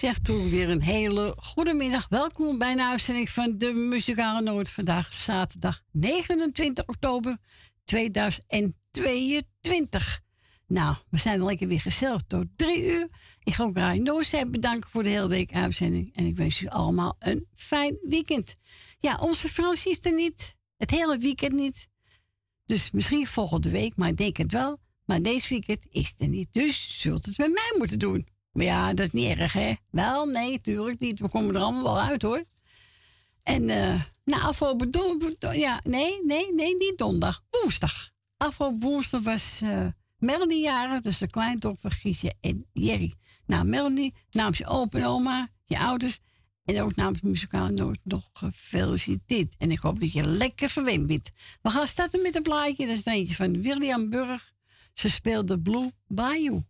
zeg toen weer een hele goede middag. Welkom bij een uitzending van de Muzikale Noord. Vandaag zaterdag 29 oktober 2022. Nou, we zijn al lekker weer gezellig tot drie uur. Ik ga ook Rijn Noordzee bedanken voor de hele week uitzending. En ik wens u allemaal een fijn weekend. Ja, onze Frans is er niet. Het hele weekend niet. Dus misschien volgende week, maar ik denk het wel. Maar deze weekend is er niet. Dus zult het met mij moeten doen. Maar ja, dat is niet erg, hè? Wel, nee, tuurlijk niet. We komen er allemaal wel uit, hoor. En, eh, nou, afgelopen don, don- ja, nee, nee, nee, niet donderdag. Woensdag. Afgelopen woensdag was eh Melanie jaren, dus de kleindochter Giesje en Jerry. Nou, Melanie, namens je opa en oma, je ouders en ook namens Muzikale Noord nog gefeliciteerd. En ik hoop dat je lekker verwend bent. We gaan starten met een plaatje. Dat is er eentje van William Burg. Ze speelde Blue Bayou.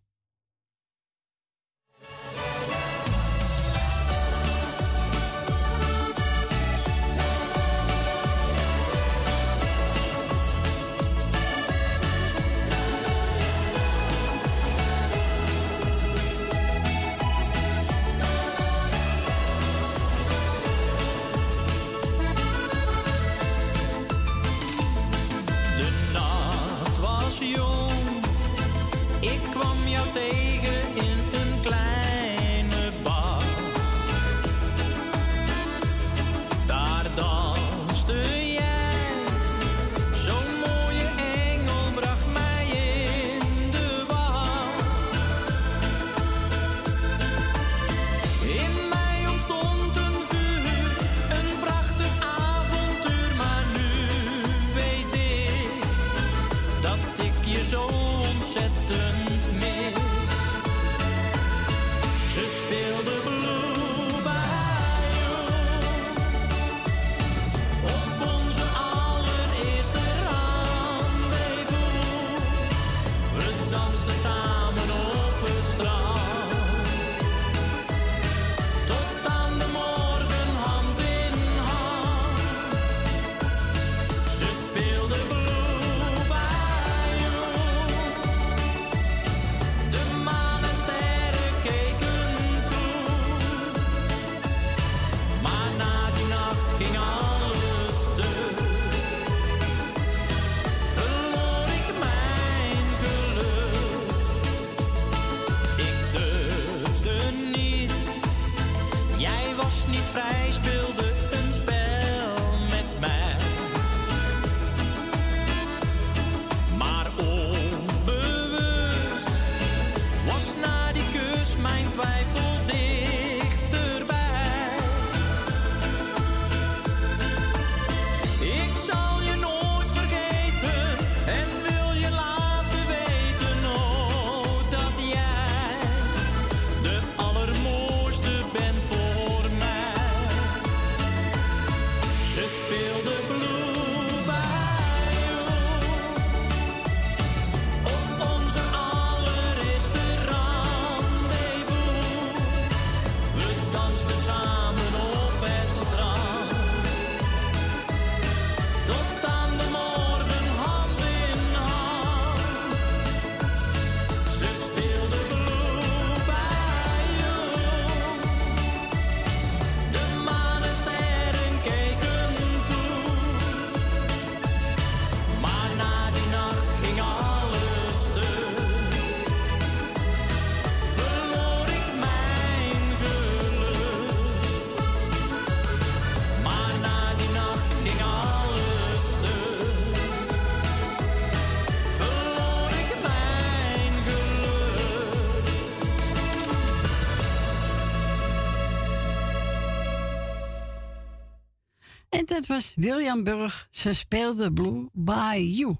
Was William Burg. Ze speelde Blue Bayou.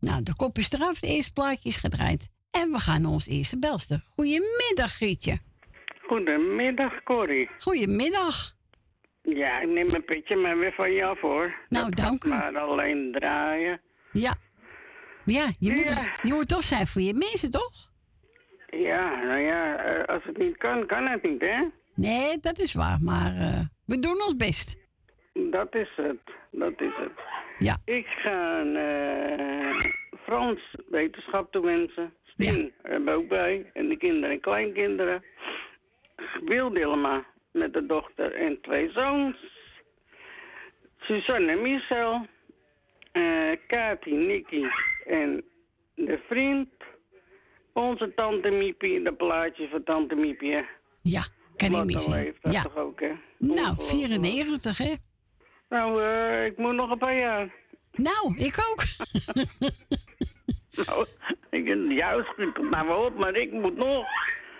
Nou, de kop is eraf. De eerste plaatje is gedraaid. En we gaan naar ons eerste belster. Goedemiddag, Grietje. Goedemiddag, Corrie. Goedemiddag. Ja, ik neem mijn petje maar weer van je af hoor. Nou, Dat dank u. Maar alleen draaien. Ja. Ja, je moet, Ja. je moet toch zijn voor je mensen, toch? Ja, nou ja, eh, als het niet kan, kan het niet, hè? Nee, dat is waar. Maar eh, we doen ons best. Dat is het, dat is het. Ja. Ik ga eh, Frans wetenschap toewensen. Stien er ook bij. En de kinderen en kleinkinderen. Wil Dilma met de dochter en twee zoons. Suzanne en Michel. eh Kati, Nicky en de vriend. Onze tante Miepie, de plaatje van tante Miepie. Ja, kan niet Wat missen. nou Ja. toch ook, hè? Nou, Ongelooflijk. 94, hè? Nou, eh, ik moet nog een paar jaar. Nou, ik ook. Nou, ik, juist, maar wel op, maar ik moet nog.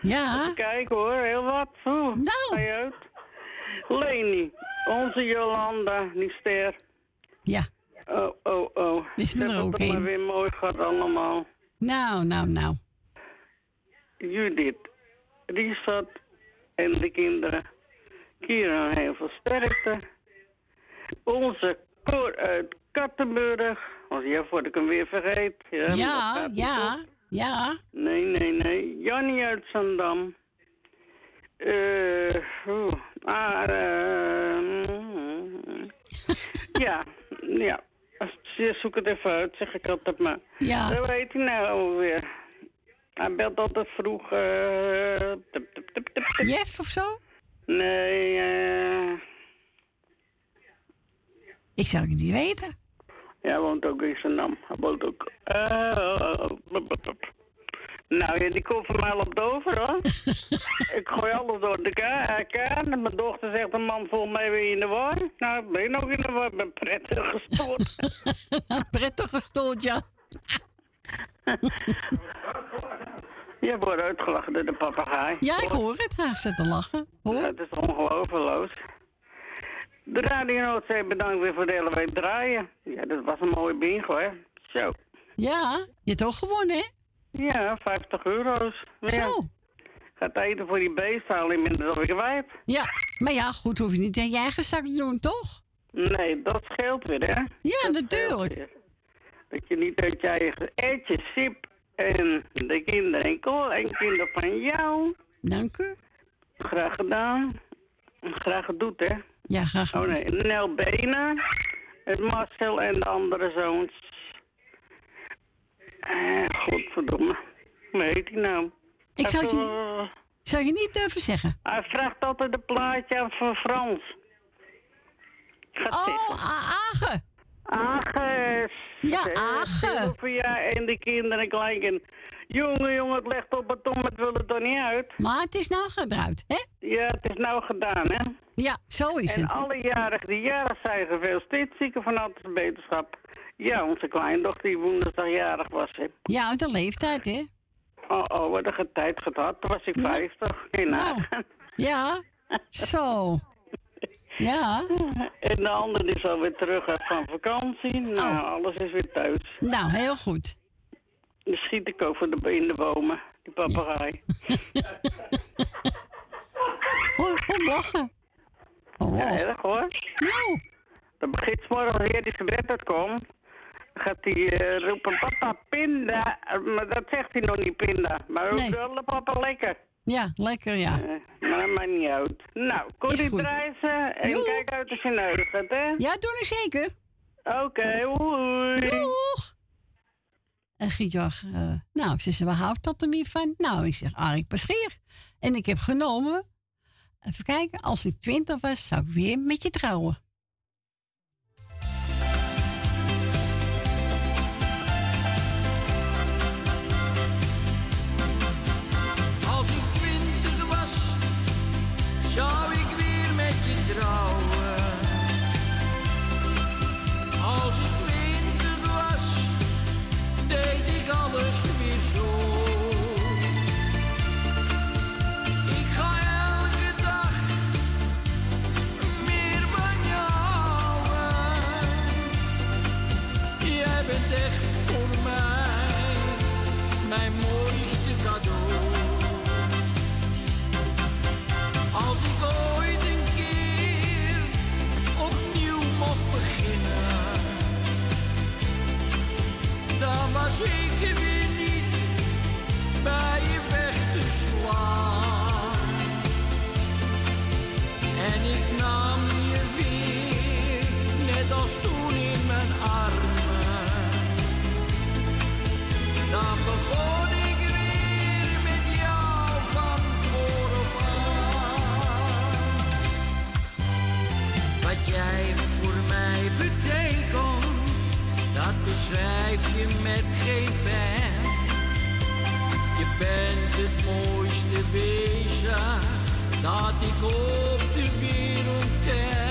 Ja. Kijk hoor, heel wat. Oeh, Nou. uit. Leni, onze Jolanda, die ster. Ja. Oh, oh, oh. Is me er ook maar weer mooi gehad allemaal. Nou, nou, nou. Judith, Richard en de kinderen. Kira, heel veel sterkte. Onze koor uit Kattenburg. Want ja, voordat ik hem weer vergeet. Ja, maar Ja, ja. Nee, nee, nee. Jannie uit Zandam. Eh, oeh, ah, eh, mm, ja, ja. Als- Zoek het even uit, zeg ik altijd maar. Ja. Hoe heet hij nou weer? Hij belt altijd vroeg. eh, tup, tup, tup, tup, tup. Jeff of zo? Nee, eh. Ik zou het niet weten. Ja, woont ook in Zandam. Hij woont ook. eh. Nou ja, die komt van mij op de over hoor. ik gooi alles door de ka- kaan. En mijn dochter zegt: een man vol mij weer in de war. Nou, ik ben ook in de war. Ik ben prettig gestoord. Prettig gestoeld, ja. Je wordt uitgelachen door de papegaai. Ja, ik hoor het. Hij zit te lachen. Hoor. Het is ongelooflijk. De Radio Noordzee bedankt weer voor de hele week draaien. Ja, dat was een mooie bingo, hè? Zo. Ja, je hebt ook gewonnen, hè? Ja, 50 euro's. Ja. Zo. Gaat eten voor die beesten al inmiddels alweer kwijt. Ja, maar ja, goed, hoef je niet aan je eigen zak te doen, toch? Nee, dat scheelt weer, hè? Ja, Dat natuurlijk. Dat je niet uit je eigen etje, sip en de kinderen en kool en kinderen van jou. Dank u. Graag gedaan. Graag gedoet, hè? Ja, graag Oh nee, Nel Benen, het Marcel en de andere zoons. Eh, godverdomme. Hoe heet hij nou? Ik zou het je, eh, zou je niet durven zeggen. Hij vraagt altijd een plaatje aan van Frans. Gaat Oh, Agen. Ages. Ja, Eh, Agen. Voor jou en de kinderen en. Jongen, jongen, het legt op het om, het wil er toch niet uit. Maar het is nou gedraaid, hè? Ja, het is nou gedaan, hè. Ja, zo is En het. alle jarigen die jarig zijn gefeliciteerd, zieken van altijd beterschap. Ja, onze kleindochter die woensdag jarig was, hè. Ja, uit de leeftijd, hè? Oh, oh, wat een tijd gehad. Toen was ik Ja. 50. In Nou. Ja, zo. Ja, En de andere is alweer terug uit van vakantie. Nou, Oh. alles is weer thuis. nou, heel goed. Dan schiet ik over de, in de bomen, die papegaai. Oh lachen. Oh, Ja, erg hoor. nou, Dan begint 's morgens weer die gebed uitkomt. Dan gaat hij eh, roepen, papa, pinda. Maar dat zegt hij nog niet, pinda. Maar roept Nee. wel, papa, lekker. ja, lekker, ja. Eh, maar dat maakt niet uit. Nou, Corrie goed. Drijssen en kijk uit als je gaat, hè? Ja, doe ik zeker. Oké, hoi. En Giet zegt, eh, nou, ze zei, waar houdt dat er niet van? Nou, ik zeg, Arik Paschier. En ik heb genomen, even kijken, als ik twintig was, zou ik weer met je trouwen. Dat beschrijf je met geen pen. Je bent het mooiste wezen dat ik op de wereld ken.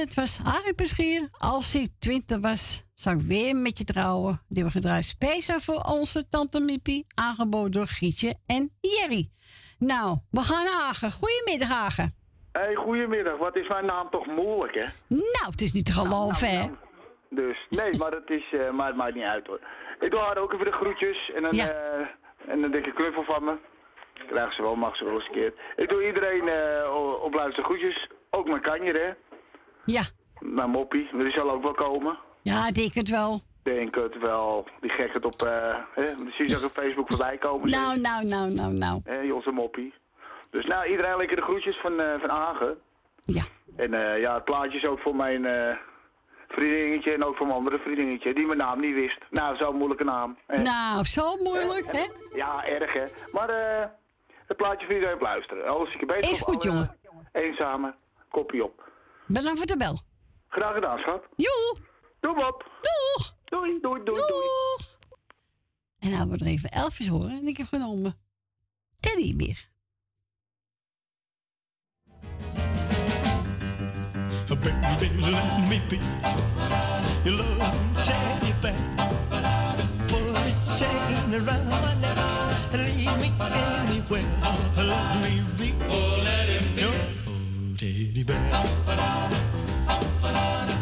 Dat was Harry Peschier. Als ik 20 was, zou ik weer met je trouwen. Die we gedraaid speciaal voor onze tante Mippie. Aangeboden door Gietje en Jerry. Nou, we gaan naar Hagen. Goedemiddag, Hagen. Hey, goedemiddag. Wat is mijn naam toch moeilijk, hè? Nou, het is niet te geloven, hè? Nou, Dus, nee, maar het, is, eh, maar het maakt niet uit, hoor. Ik doe haar ook even de groetjes en een, Ja. eh, en een dikke knuffel van me. Krijgen ze wel, mag ze wel eens een keer. Ik doe iedereen eh, o- op luister groetjes. Ook mijn kanjer, hè? Ja. Mijn moppie, die zal ook wel komen. Ja, ik denk het wel. Denk het wel. Die gek het op, eh, je ook op Facebook voorbij komen. Nou, nou, nou, nou, nou. Hè, onze moppie. Dus nou, iedereen lekker de groetjes van, eh van Agen. Ja. En eh, ja, het plaatje is ook voor mijn eh vriendinnetje en ook voor mijn andere vriendinnetje, die mijn naam niet wist. Nou, zo'n moeilijke naam. Nou, zo moeilijk, hè? Ja, erg hè. Maar eh het plaatje voor iedereen luisteren. Als ik er beter Is goed, jongen. Eenzame, kopie op. Bedankt voor de bel. Graag gedaan, schat. Joe. Doe op. Doeg. Doei, doei, doei, doei. Doeg. En nou we er even Elvis horen. En ik heb genomen Teddybeer. Baby, let me be your loving teddy bear. Put a chain around my neck and lead me anywhere. Let me be. Teddy bear.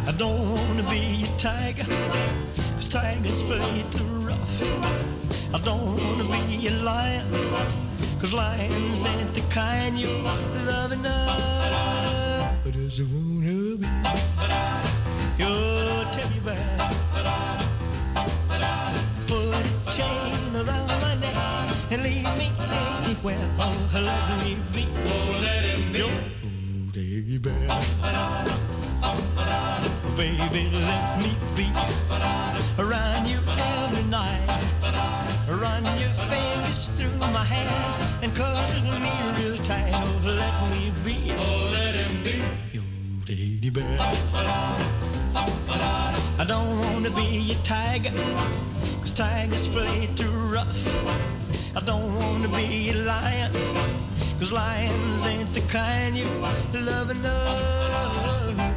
I don't wanna be a tiger, cause tigers play too rough. I don't wanna be a lion, cause lions ain't the kind you love enough. But I just wanna be your teddy. Baby, let me be around you every night. Run your fingers through my hair and cuddle me real tight. Oh, let me be. Oh, let him be. Your teddy bear. I don't wanna be a tiger, cause tigers play too rough. I don't wanna be a lion, cause lions ain't the kind you love enough.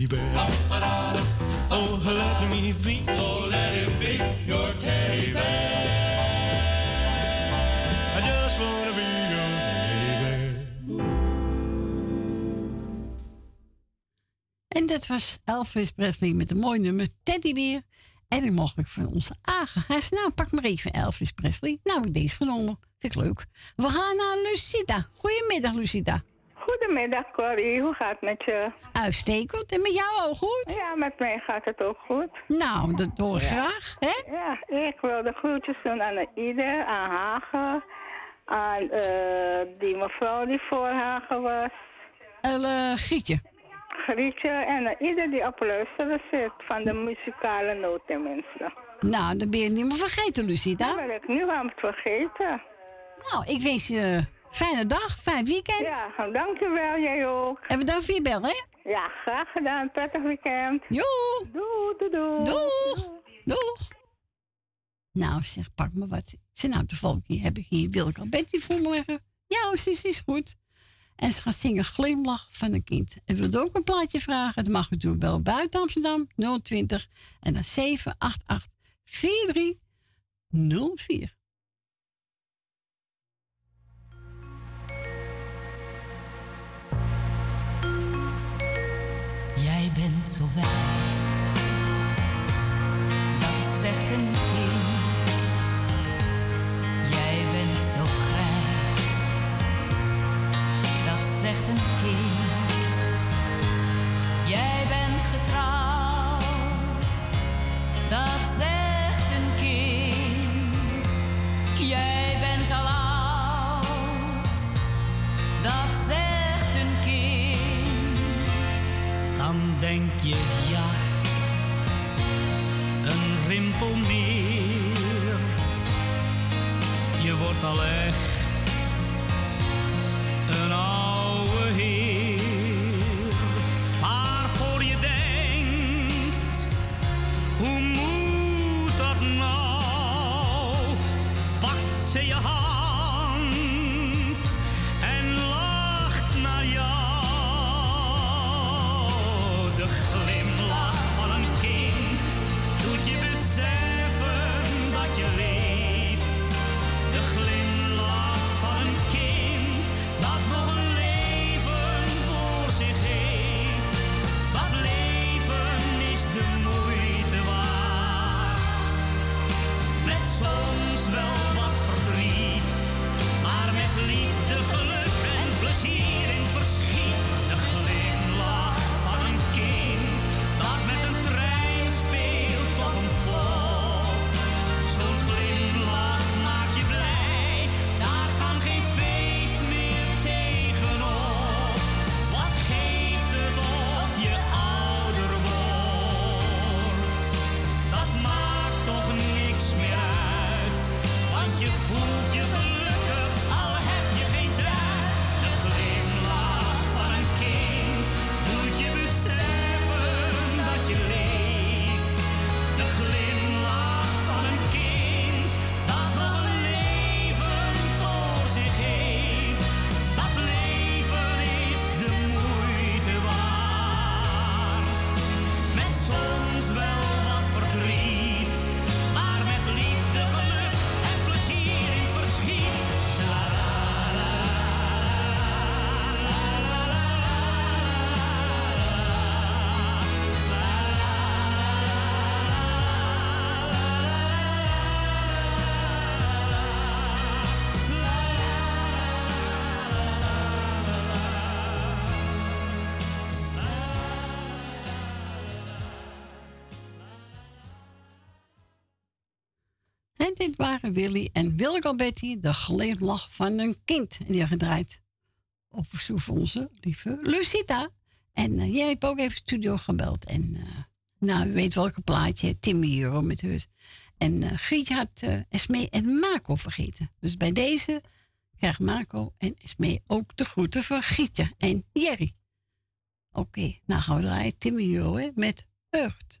Teddy bear. Oh, let me be. Oh, let it be your teddy bear. I just wanna be your teddy bear. En dat was Elvis Presley met een mooi nummer Teddybeer. En die mocht ik van onze Agen. Hij nou, pak maar even Elvis Presley. Nou, ik deze genomen. Vind ik leuk. We gaan naar Lucida. Goedemiddag, Lucida. Goedemiddag, Corrie. Hoe gaat het met je? Uitstekend. En met jou ook goed? Ja, met mij gaat het ook goed. Nou, dat hoor ik graag, hè? Ja, ik wil de groetjes doen aan ieder, aan Hagen, aan eh, die mevrouw die voor Hagen was, Eh, Grietje. Grietje en aan ieder die op luisteren zit, van de muzikale noot tenminste. Nou, dan ben je niet meer vergeten, Dat Lucida. ben ik nu aan het vergeten. Nou, ik wens je fijne dag, fijn weekend. Ja, dankjewel, jij ook. En bedankt voor je bel, hè? Ja, graag gedaan. Prettig weekend. Joe! Doei, doei, doei. Doeg! Doeg! Nou, zeg, pak me wat. Zeg, nou, toevallig hier heb ik hier Wilke Betty voor me liggen. Ja, zus, is goed. En ze gaat zingen Glimlach van een kind. En wilt ook een plaatje vragen? Dan mag u doen bel buiten Amsterdam 020 en dan 788 4304. Bent zo wijs, dat zegt een kind. Je ja, een rimpel meer. Je wordt al echt een waren Willy en Wilke Betty, de glimlach van een kind. En die gedraaid op verzoek van onze lieve Lucita. En uh, jij hebt ook even studio gebeld. En eh, nou, u weet welke plaatje, Timmy Euro met Hut. En eh Grietje had eh Esmee en Marco vergeten. Dus bij deze krijgt Marco en Esmee ook de groeten van Grietje en Jerry. Oké, nou gaan we draaien Timmy Euro hè, met Hurt.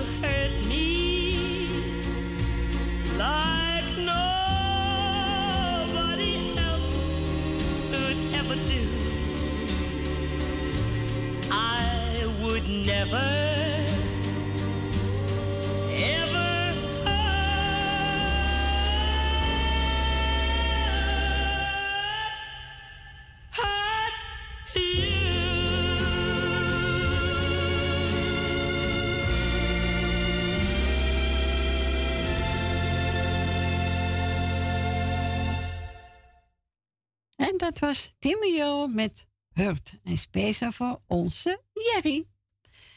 dat was Timmy Jo met Hurt. En speciaal voor onze Jerry.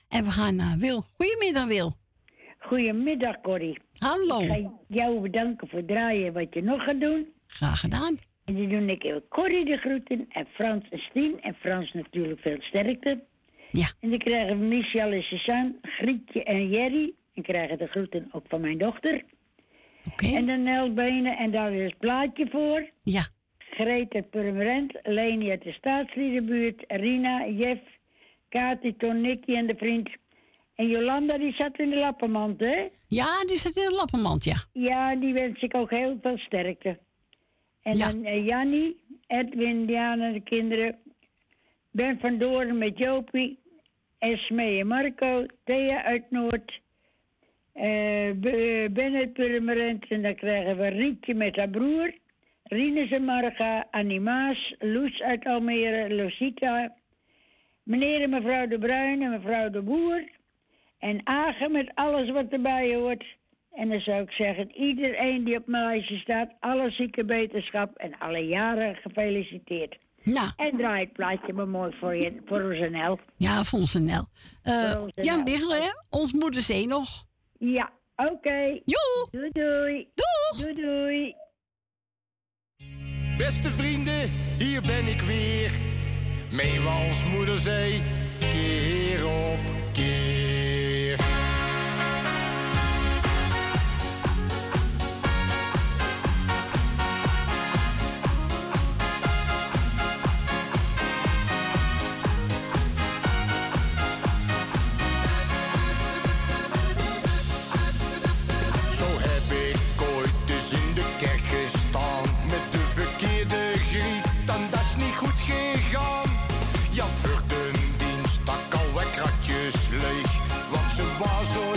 En we gaan naar Wil. Goedemiddag, Wil. Goedemiddag, Corrie. Hallo. Ik ga jou bedanken voor het draaien wat je nog gaat doen. Graag gedaan. En dan doe ik even Corrie de groeten en Frans en Stien. En Frans natuurlijk veel sterkte. Ja. En dan krijgen we Michel en Suzanne, Grietje en Jerry. En krijgen de groeten ook van mijn dochter. Oké. En dan Nelbenen en daar is het plaatje voor. Ja. Greet uit Purmerend, Leni uit de Staatsliedenbuurt, Rina, Jeff, Kati, Nicky en de vriend. En Jolanda die zat in de lappenmand, hè? Ja, die zit in de lappenmand, ja. Ja, die wens ik ook heel veel sterkte. En Ja. dan uh, Jannie, Edwin, Diana, de kinderen. Ben van Doorn met Jopie. Esme en Marco. Thea uit Noord. eh eh, ben uit Purmerend. En dan krijgen we Rietje met haar broer. Rinus en Marga. Annie Maas. Loes uit Almere. Lucita. Meneer en mevrouw De Bruin en mevrouw De Boer. En Agen met alles wat erbij hoort. En dan zou ik zeggen, iedereen die op mijn lijstje staat, alle zieke beterschap en alle jaren gefeliciteerd. Nou, En draai het plaatje maar mooi voor, je, voor ons NL. ja, voor onze Nel. Eh, Voor onze Jan Nel. Biggel, hè? Ons moederzee nog. Ja, oké. Joe! Doei doei. Doeg! Doei doei. Beste vrienden, hier ben ik weer. Meewals moederzee, keer op keer. I'll show you.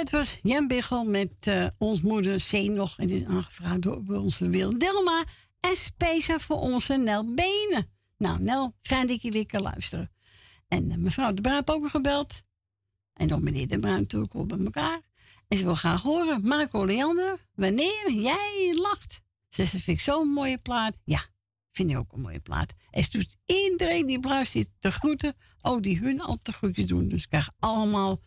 Dat was Jan Biggel met eh, ons moeder C nog. Het is aangevraagd door onze Wil Dilma. En speciaal voor onze Nel Benen. Nou, Nel, fijn dat je weer kan luisteren. En eh, mevrouw De heeft ook gebeld. En ook meneer De Bruin natuurlijk al bij elkaar. En ze wil graag horen, Marco Leander, wanneer jij lacht. Ze vind ik zo'n mooie plaat. Ja, vind ik ook een mooie plaat. En ze doet iedereen die zit te groeten. Ook die hun al te groetjes doen. Dus ze krijgen allemaal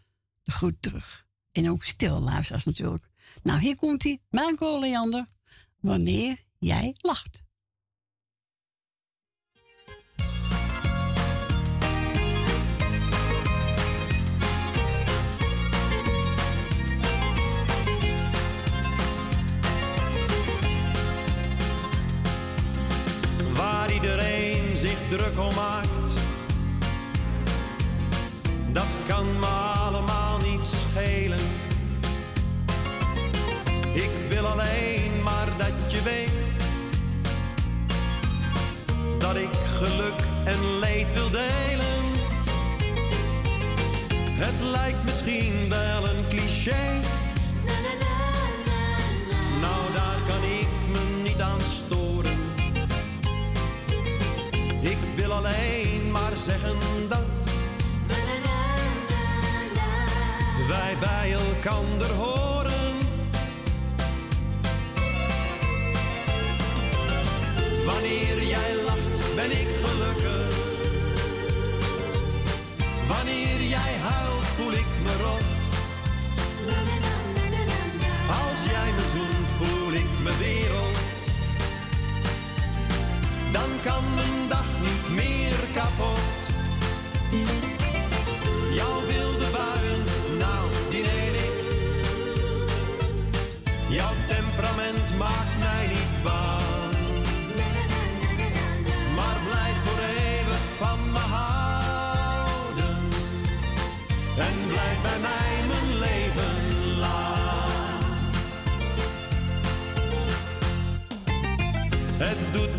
de groet terug. En ook stille luisteraars natuurlijk. Nou, hier komt hij, Marco Leander. Wanneer jij lacht. waar iedereen zich druk om maakt. Dat kan me alleen maar dat je weet dat ik geluk en leed wil delen. Het lijkt misschien wel een cliché. Nou, daar kan ik me niet aan storen. Ik wil alleen maar zeggen dat wij bij elkander horen. Wanneer jij lacht, ben ik gelukkig. Wanneer jij huilt, voel ik me rot. Als jij me zoent, voel ik me wereld. Dan kan mijn dag niet meer kapot.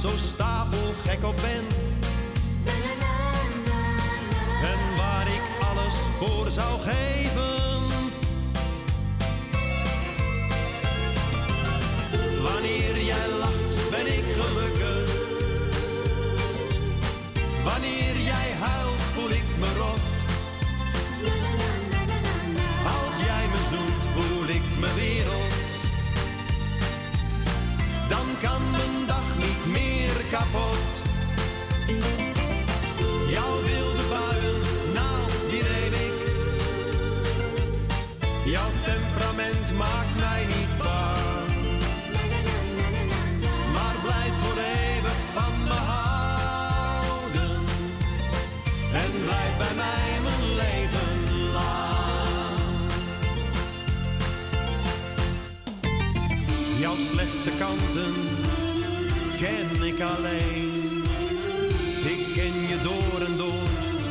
zo stapelgek op ben. En waar ik alles voor zou geven. Wanneer jij lacht, ben ik gelukkig.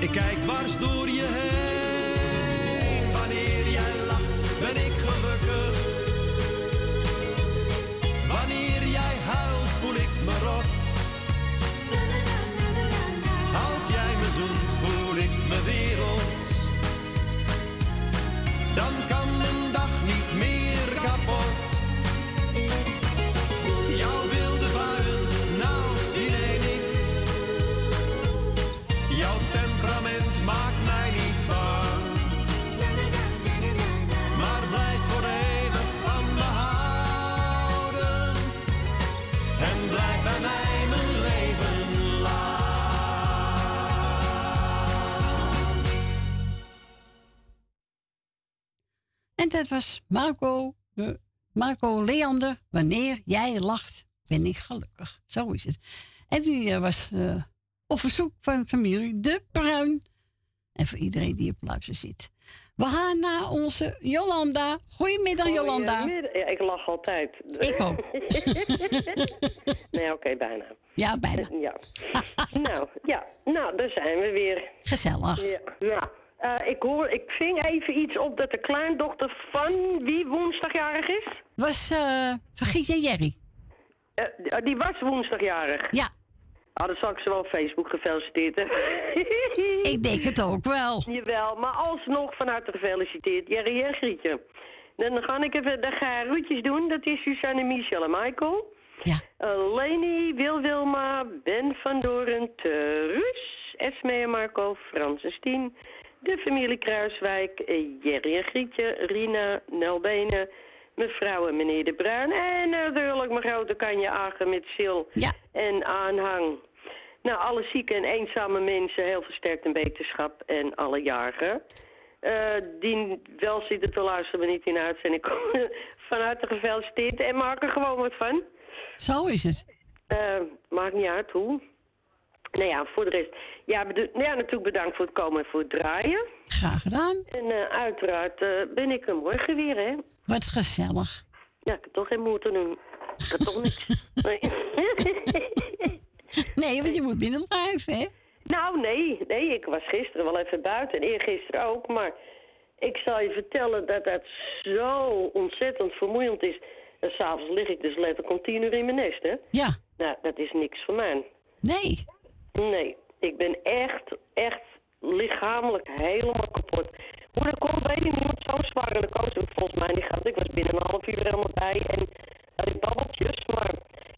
Ik kijk dwars door je heen. Wanneer jij lacht, ben ik En dat was Marco, de Marco Leander. Wanneer jij lacht, ben ik gelukkig. Zo is het. En die eh, was eh, op verzoek van familie De Bruin. En voor iedereen die op luister zit. We gaan naar onze Jolanda. Goedemiddag, Jolanda. Ja, ik lach altijd. Ik ook. nee, oké, bijna. Ja, bijna. Ja. nou, ja. Nou, daar zijn we weer. Gezellig. Ja. ja. Eh, ik hoor, ik ving even iets op dat de kleindochter van wie woensdagjarig is. Was uh, Vergiet je Jerry? Eh, die was woensdagjarig. Ja. Ah, dan zal ik ze wel op Facebook gefeliciteerd ik denk het ook wel. Jawel, maar alsnog van harte gefeliciteerd. Jerry en Grietje. Dan ga ik even de garoetjes doen. Dat is Suzanne, Michel en Michael. Ja. Uh, Leni, Wil Wilma, Ben van Doren, Terus, Esme en Marco, Frans en Stien, de familie Kruiswijk, eh, Jerry en Grietje, Rina, Nelbenen, mevrouw en meneer De Bruin en natuurlijk mijn grote kanje Agen met Sil ja. en aanhang. Nou, alle zieke en eenzame mensen, heel versterkt en beterschap en alle jarigen. Uh, die wel zitten te luisteren, maar niet in de uitzending komen. Van harte gefeliciteerd en maak er gewoon wat van. Zo is het. Uh, maakt niet uit hoe. Nou ja, voor de rest. Ja, nou ja, natuurlijk bedankt voor het komen en voor het draaien. Graag gedaan. En uh, uiteraard ben ik er morgen weer, hè. Wat gezellig. Ja, ik heb toch geen moeite doen. Ik heb toch niks. Nee. nee, want je moet binnen blijven, hè? Nou, nee. Nee, ik was gisteren wel even buiten. En eergisteren ook. Maar ik zal je vertellen dat dat zo ontzettend vermoeiend is. En s'avonds lig ik dus letterlijk om tien uur in mijn nest, hè? Ja. Nou, dat is niks voor mij. Nee. Nee. Ik ben echt, echt lichamelijk helemaal kapot. Hoe dat komt, weet ik niet. Zo zwaar in de koos ik volgens mij niet gehad. Ik was binnen een half uur helemaal bij en had ik babbeltjes. Maar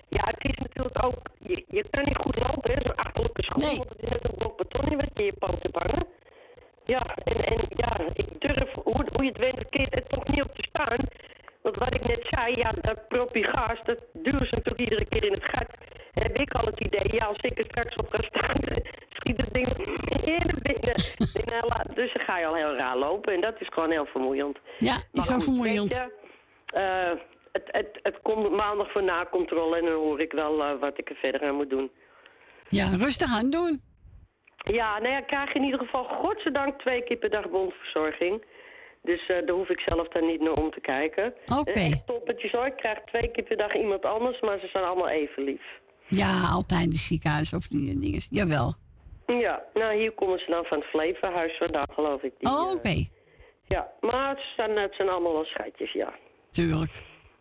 ja, het is natuurlijk ook... Je, je kan niet goed lopen, hè. Zo'n achterlijke schoen. Nee. Want het is net een blok beton in wat je je poten bangen. Ja, en, en ja, ik durf, hoe, hoe je het weet, verkeerd er toch niet op te staan. Want wat ik net zei, ja, dat propje gas, dat duwen ze natuurlijk iedere keer in het gat. Heb ik al het idee, ja, als ik er straks op ga staan, schiet het ding in de binnen. nou, dus dan ga je al heel raar lopen en dat is gewoon heel vermoeiend. Ja, is zo vermoeiend. Je, uh, het, het, het komt maandag voor nakontrole en dan hoor ik wel uh, wat ik er verder aan moet doen. Ja, rustig aan doen. Ja, nou ja, ik krijg in ieder geval godzijdank twee keer per dag bondverzorging. Dus uh, daar hoef ik zelf dan niet naar om te kijken. Oké. Okay. Toppetjes hoor. Ik krijg twee keer per dag iemand anders, maar ze zijn allemaal even lief. Ja, altijd in de ziekenhuis of die dingen. Jawel. Ja, nou hier komen ze dan van het Flevohuis vandaan, geloof ik. Die, oh, oké. Okay. Uh, ja, maar het zijn, het zijn allemaal wel schatjes, ja. Tuurlijk.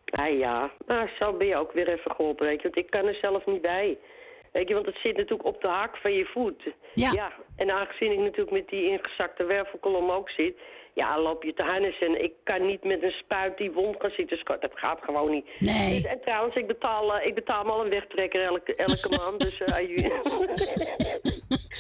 Ah ja, maar zo ben je ook weer even geholpen, weet je. Want ik kan er zelf niet bij. Weet je, want het zit natuurlijk op de haak van je voet. Ja. ja. En aangezien ik natuurlijk met die ingezakte wervelkolom ook zit... Ja, loop je te en ik kan niet met een spuit die wond gaan zitten. Dat gaat gewoon niet. Nee. En, en trouwens, ik betaal, uh, ik betaal me al een wegtrekker elke, elke maand. Dus uh,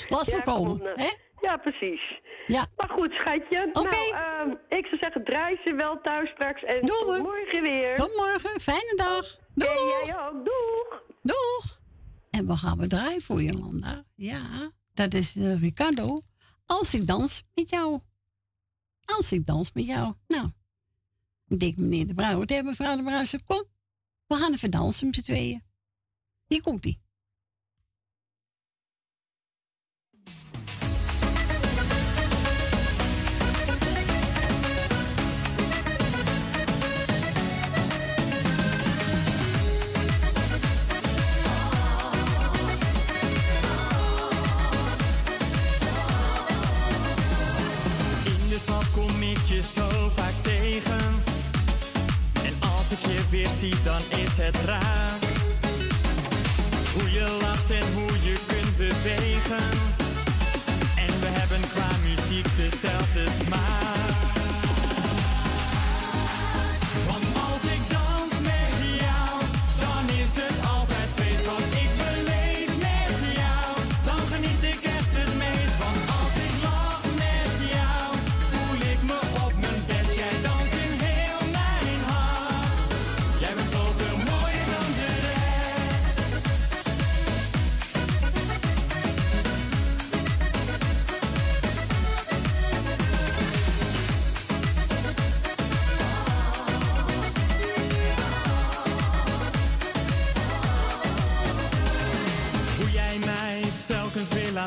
Laat ja, komen, hè? Ja, precies. Ja. Maar goed, schatje. Okay. Nou, uh, ik zou zeggen, draai ze wel thuis straks. En tot morgen weer. Tot morgen. Fijne dag. Doeg. En jij ook. Doeg. Doeg. En we gaan we draaien voor Jolanda. Ja, dat is uh, Ricardo. Als ik dans met jou. Als ik dans met jou. Nou, ik denk meneer de Brouwer tegen mevrouw de Brouwer kom, we gaan even dansen met z'n tweeën. Hier komt zo vaak tegen. En als ik je weer zie, dan is het raar. Hoe je lacht en hoe je kunt bewegen. En we hebben qua muziek dezelfde smaak.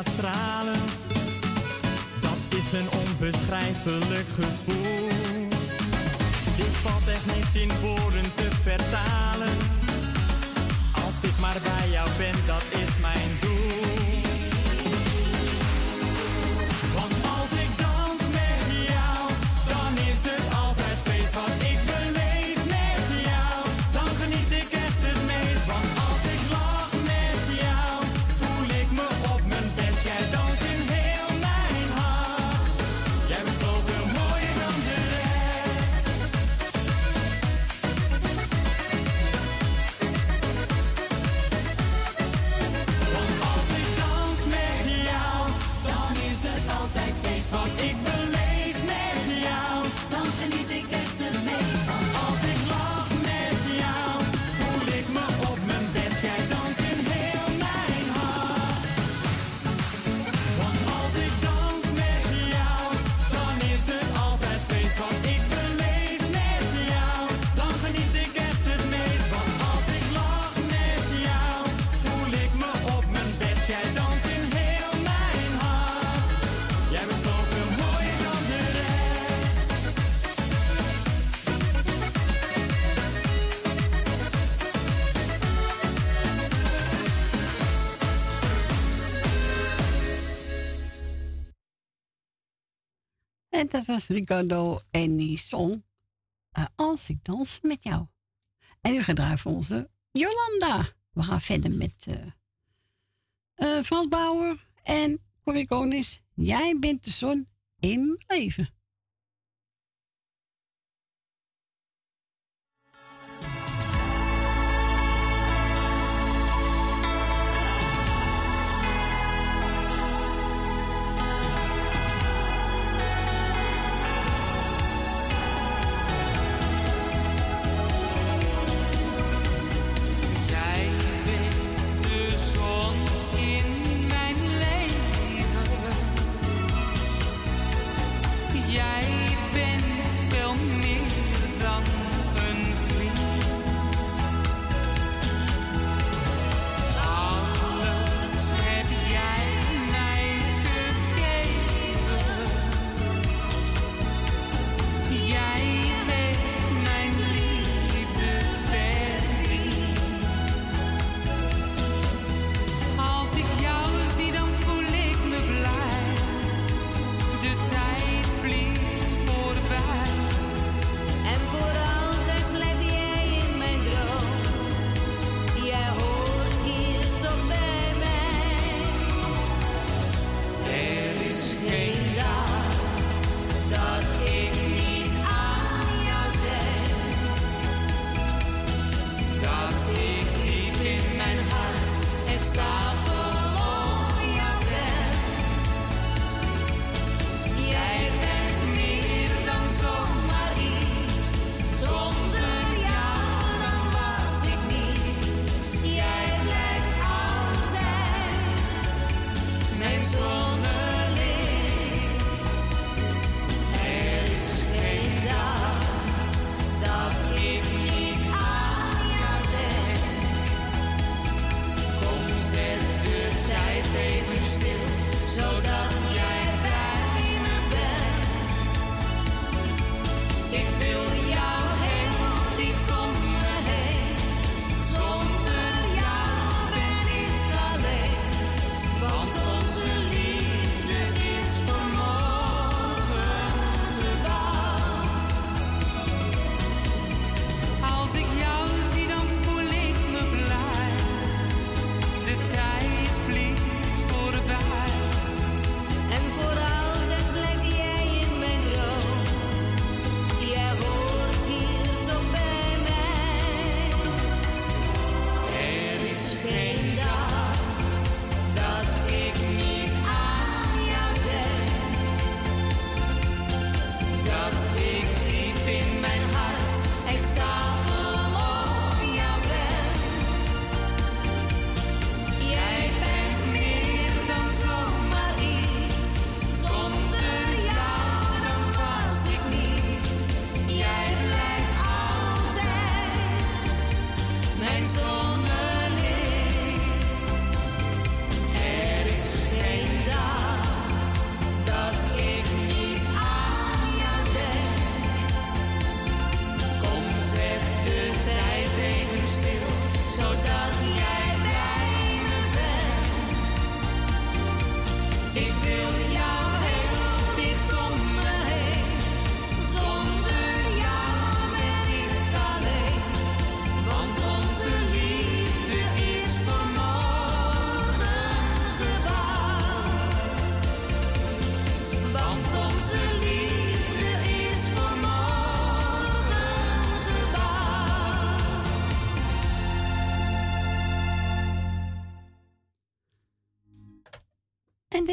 stralen. Dat is een onbeschrijfelijk gevoel. dat was Ricardo en die song eh, Als ik dans met jou. En nu gedraaid voor onze Jolanda. We gaan verder met uh, Frans Bauer en Corrie Konis. Jij bent de zon in mijn leven.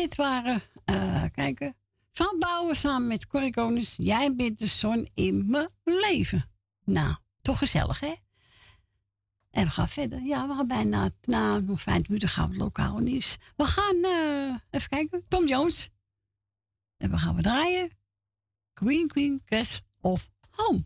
Dit waren, eh kijken, Van Bouwen samen met Corrie Konings. Jij bent de zon in mijn leven. Nou, toch gezellig, hè? En we gaan verder. Ja, we gaan bijna, na nog vijf minuten gaan we het lokaal nieuws. We gaan, eh, even kijken, Tom Jones. En we gaan we draaien. Queen Queen Crash of Home.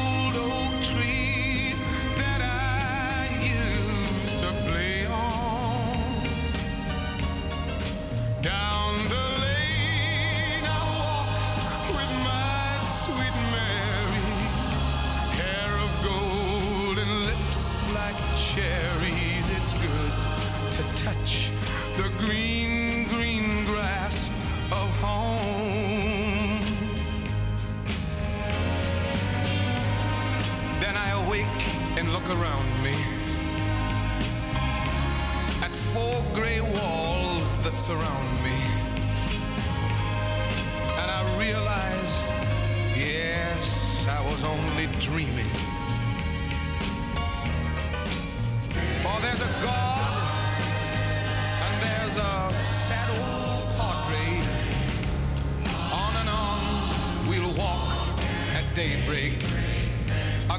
around me at four gray walls that surround me. And I realize, yes, I was only dreaming. For there's a God and there's a sad old portrait. On and on we'll walk at daybreak.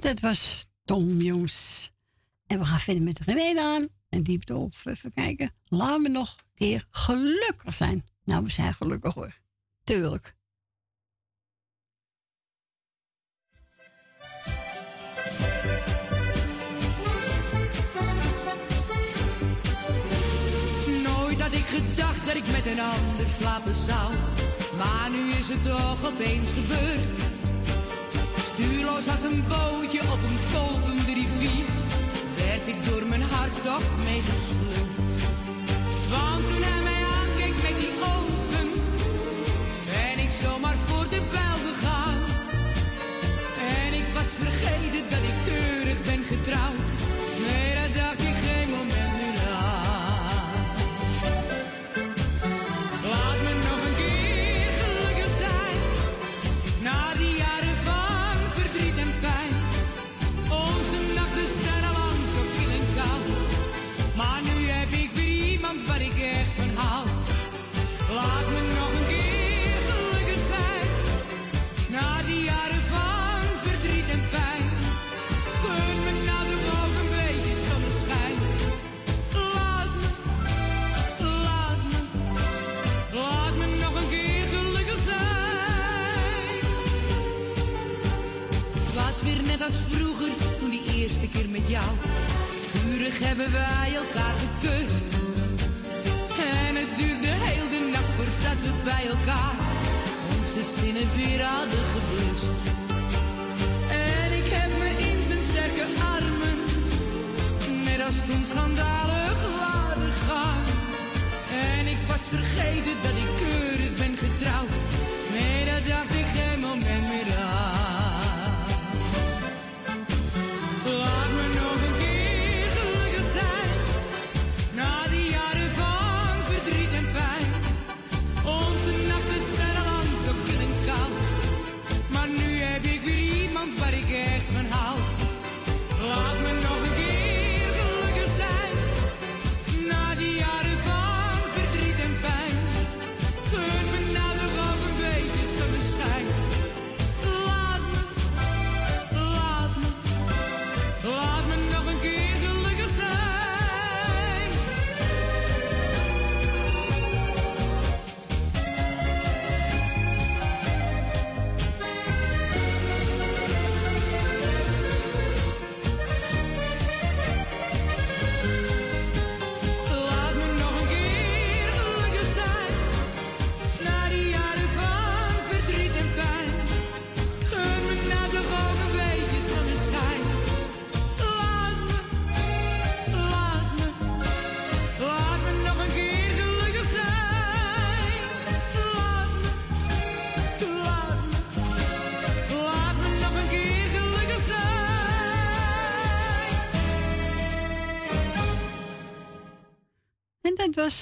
Dat was Tom Jones. En we gaan verder met René aan. En die heeft op, even kijken. Laten we nog een keer gelukkig zijn. Nou, we zijn gelukkig hoor. Tuurlijk. Nooit had ik gedacht dat ik met een ander slapen zou. Maar nu is het toch opeens gebeurd. Stuurloos als een bootje op een kolkende rivier. Werd ik door mijn hartstocht meegesleurd. Want toen hij mij aankeek met die ogen. Ben ik zomaar voor de bijl keer met jou. Vurig hebben wij elkaar gekust. En het duurde heel de nacht voordat we bij elkaar onze zinnen weer hadden geblust. En ik heb me in zijn sterke armen, net als toen schandalig laten gaan. En ik was vergeten dat ik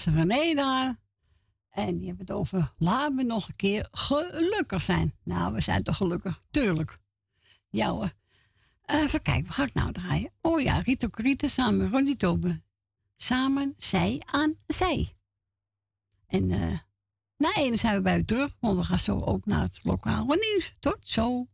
René daar. En die hebben het over laat me nog een keer gelukkig zijn. Nou, we zijn toch gelukkig? Tuurlijk. Ja. Even kijken, wat ga ik nou draaien? Oh ja, Rito Krieten samen met Ronnie Tobe. Samen, zij aan zij. En eh na ene zijn we bij u terug, want we gaan zo ook naar het lokale nieuws. Tot zo.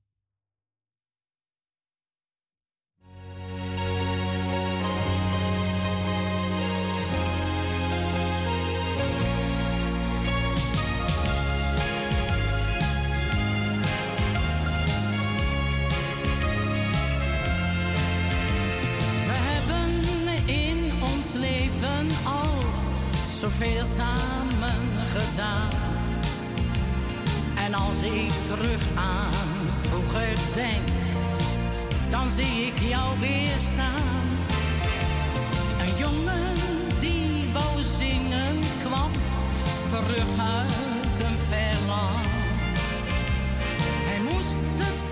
Leven al zoveel samen gedaan. En als ik terug aan vroeger denk, dan zie ik jou weer staan. Een jongen die wou zingen kwam terug uit een ver land. Hij moest het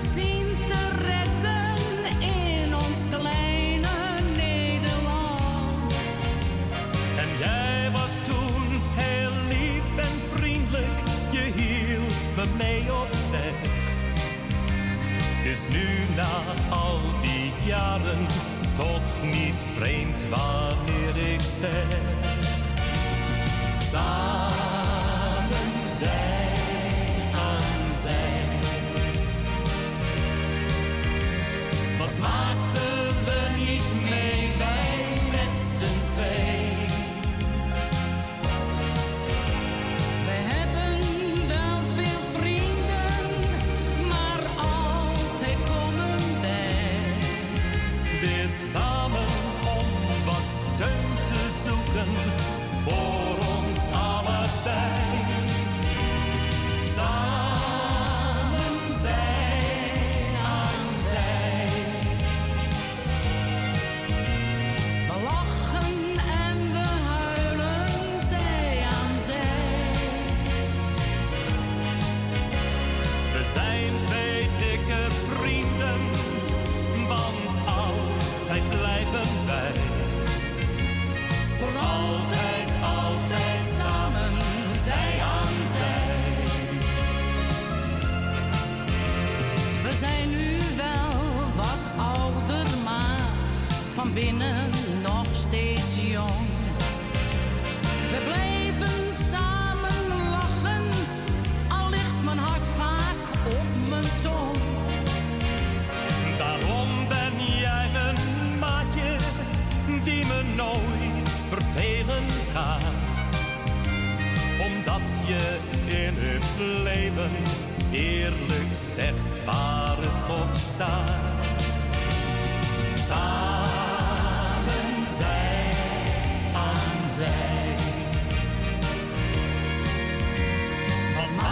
nu na al die jaren toch niet vreemd wanneer ik zeg. Samen zij aan zij. Wat maakten we niet mee, wij leven eerlijk zegt waar het op staat. Samen zij aan zij. Van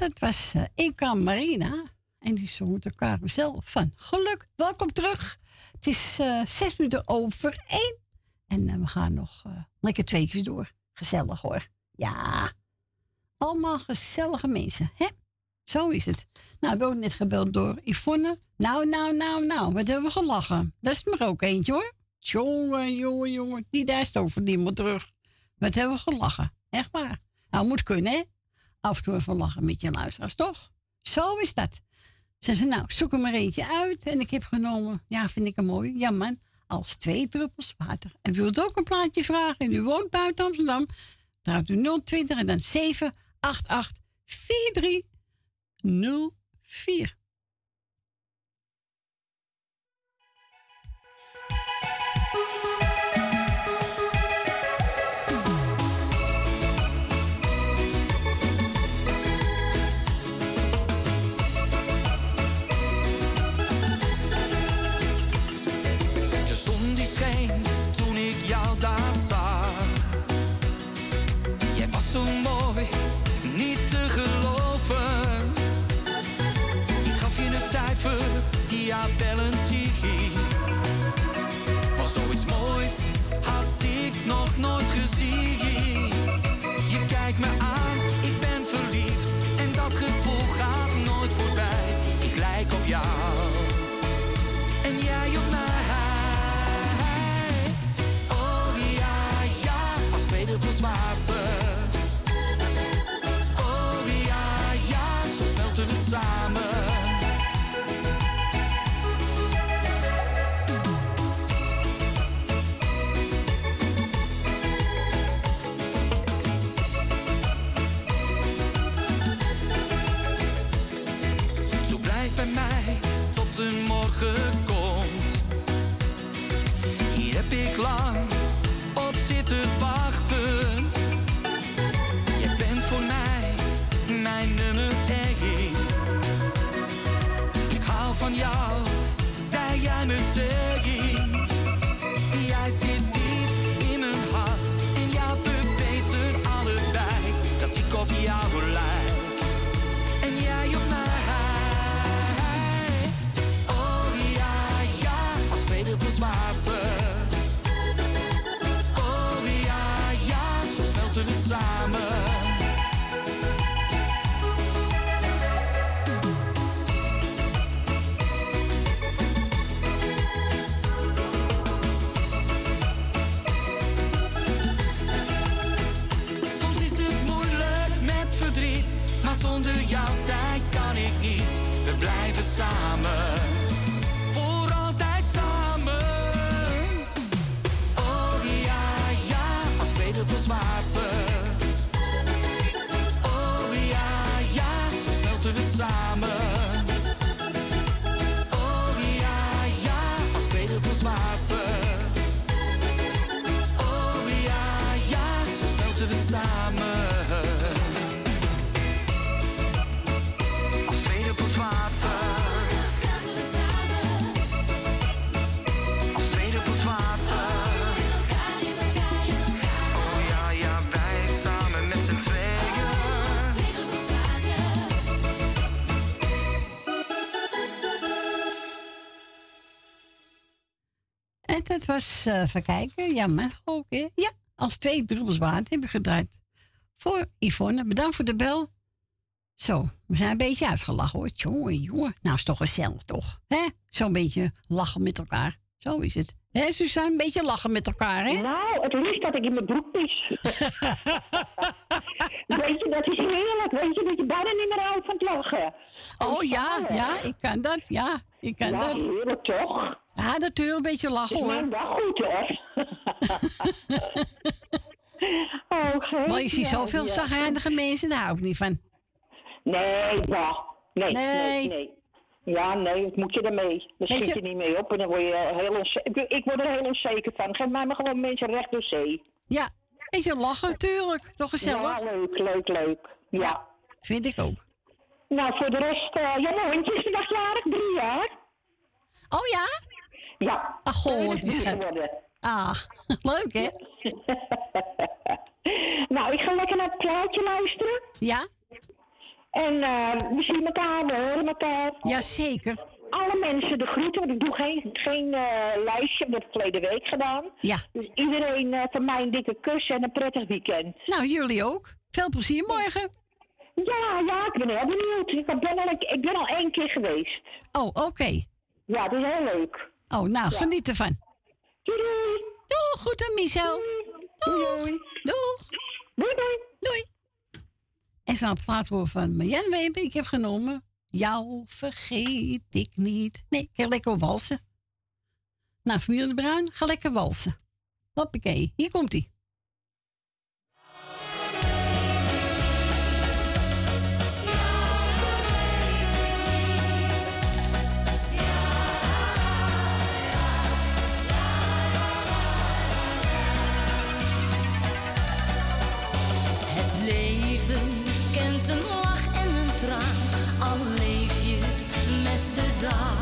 dat was eh, uh, Inca Marina. En die zong elkaar zelf van geluk. Welkom terug. Het is eh, zes minuten over één. En eh, we gaan nog lekker twee keer door. Gezellig hoor. Ja. Allemaal gezellige mensen, hè? Zo is het. Nou, we worden net gebeld door Yvonne. Nou, nou, nou, nou. Wat hebben we gelachen. Dat is er ook eentje, hoor. Jongen, jongen, jongen. Die daar stond voor niemand terug. Wat hebben we gelachen. Echt waar. Nou, moet kunnen, hè? af en toe even lachen met je luisteraars, toch? Zo is dat. Ze zei, nou, zoek er maar eentje uit. En ik heb genomen, ja, vind ik hem mooi. Ja, man, als twee druppels water. En u wilt ook een plaatje vragen en u woont buiten Amsterdam, draait u 020 en dan 788 4304. fell samen, was, eh even kijken, ja, hè? Ja, als twee druppels water hebben gedraaid. Voor Yvonne, bedankt voor de bel. Zo, we zijn een beetje uitgelachen hoor. Jongen, jongen. Nou, is toch gezellig toch? hè? Zo'n beetje lachen met elkaar. Zo is het. Hé, Suzanne, een beetje lachen met elkaar, hè? Nou, het liefst dat ik in mijn broek pis. weet je, dat is heerlijk. Weet je, dat je bijna niet meer houdt van het lachen. Oh ja, ja, ik kan dat. Ja, ik kan Ja, dat. heerlijk toch? Ja, natuurlijk een beetje lachen hoor. dat goed hoor. oh, geen Maar ik zie zoveel ja. zagrijnige mensen, daar hou ik niet van. Nee, bah. Nee, nee, Nee. nee. Ja, nee, wat moet je ermee? Daar schiet je- je niet mee op en dan word je heel onzeker. Ik, word er heel onzeker van. Geef mij maar gewoon mensen recht door zee. Ja, beetje lachen, tuurlijk. Toch gezellig? Ja, leuk, leuk, leuk. Ja. Vind ik ook. Nou, voor de rest, eh ja, mijn hondje is vandaag jarig, drie jaar. Oh ja? Ja. Ach, goh, is ge- geworden. Ah, leuk hè? Nou, ik ga lekker naar het plaatje luisteren. Ja? En eh, we zien elkaar, we horen elkaar. Jazeker. Alle mensen de groeten, want ik doe geen, geen eh, lijstje, dat heb ik verleden week gedaan. Ja. Dus iedereen eh, van mij een dikke kus en een prettig weekend. Nou, jullie ook. Veel plezier morgen. Ja, ja, ik ben heel benieuwd. Ik ben al, een- ik ben al één keer geweest. Oh, oké. Ja, dat is heel leuk. Oh, nou, Ja. geniet ervan. Doei doei. Doeg, goed aan Michel. Doei doei. Doeg. Doei doei. Doei. En zo'n plaatwoord van Marjan Weber. Ik heb genomen. Jou vergeet ik niet. Nee, ik ga lekker walsen. Nou, familie de Bruin, ga lekker walsen. Hoppakee, hier komt een lach en een traan, al leef je met de dag.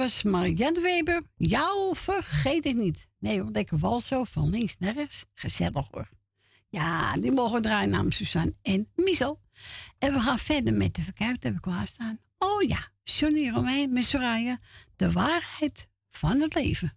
was Marianne Weber. Jou vergeet ik niet. Nee, want ik wal zo van links naar rechts. Gezellig hoor. Ja, die mogen draaien namens Suzanne en Miesel. En we gaan verder met de verkuik dat klaarstaan. Oh ja, Johnny Romein met Soraya. De waarheid van het leven.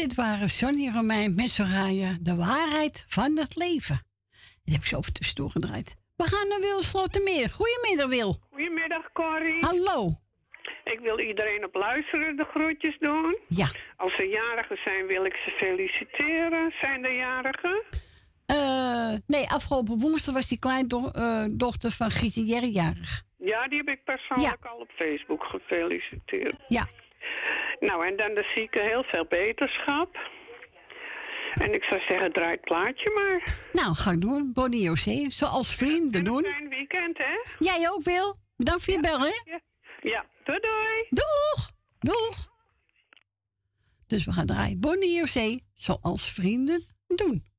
Dit waren Sonny Romein met Soraya, de waarheid van het leven. Die heb ik zo over tussendoor gedraaid. We gaan naar Wil Slotermeer. Goedemiddag, Wil. Goedemiddag, Corrie. Hallo. Ik wil iedereen op luisteren de groetjes doen. Ja. Als ze jarigen zijn, wil ik ze feliciteren. Zijn er jarigen? Eh, nee, afgelopen woensdag was die kleindochter van Gietje Jerry jarig. Ja, die heb ik persoonlijk al op Facebook gefeliciteerd. Ja. Nou, en dan de zieke heel veel beterschap. En ik zou zeggen, draai het plaatje maar. Nou, ga ik doen. Bonnie José, zoals vrienden doen. Fijn weekend, hè? Jij ook, Wil. Bedankt voor je bel, hè? Ja. ja, doei doei. Doeg! Doeg! Dus we gaan draaien Bonnie José, zoals vrienden doen.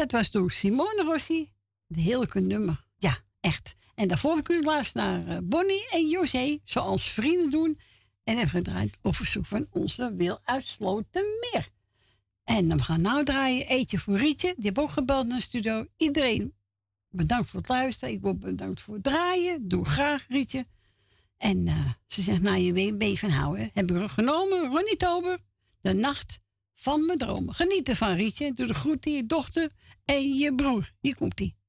Dat was door Simone Rossi. De heerlijke nummer. Ja, echt. En daarvoor kun je luisteren naar eh, Bonnie en José, zoals vrienden doen. En hebben gedraaid op verzoek van onze Wil uit Slotermeer. En dan gaan we nou draaien Eetje voor Rietje. Die heeft ook gebeld naar de studio. Iedereen bedankt voor het luisteren. Ik word bedankt voor het draaien. Doe graag, Rietje. En eh, ze zegt, nou, je weet beetje van houden. Heb ik er genomen, Ronnie Tober. De nacht van mijn dromen. Geniet ervan, Rietje. Doe de groeten je dochter en je broer. Hier komt-ie.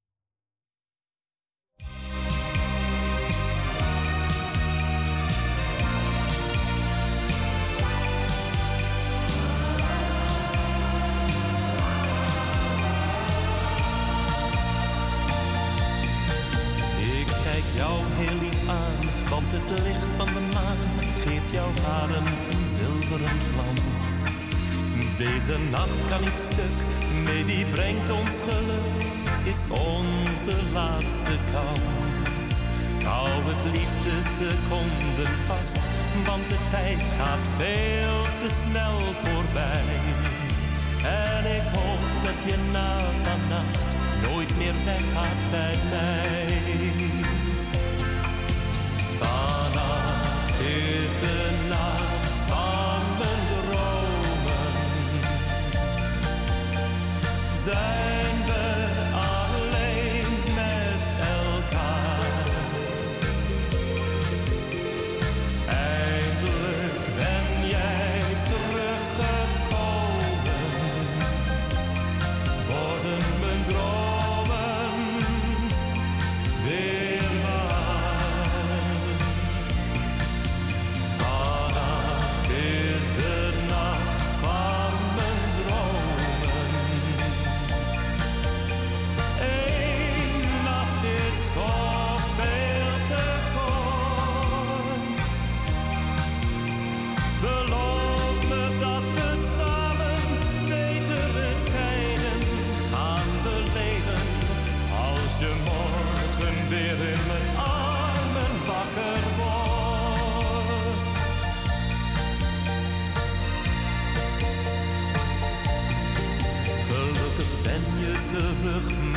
Deze nacht kan niet stuk, nee die brengt ons geluk, is onze laatste kans. Hou het liefste seconden vast, want de tijd gaat veel te snel voorbij. En ik hoop dat je na vannacht nooit meer weggaat bij mij. Vannacht Zijn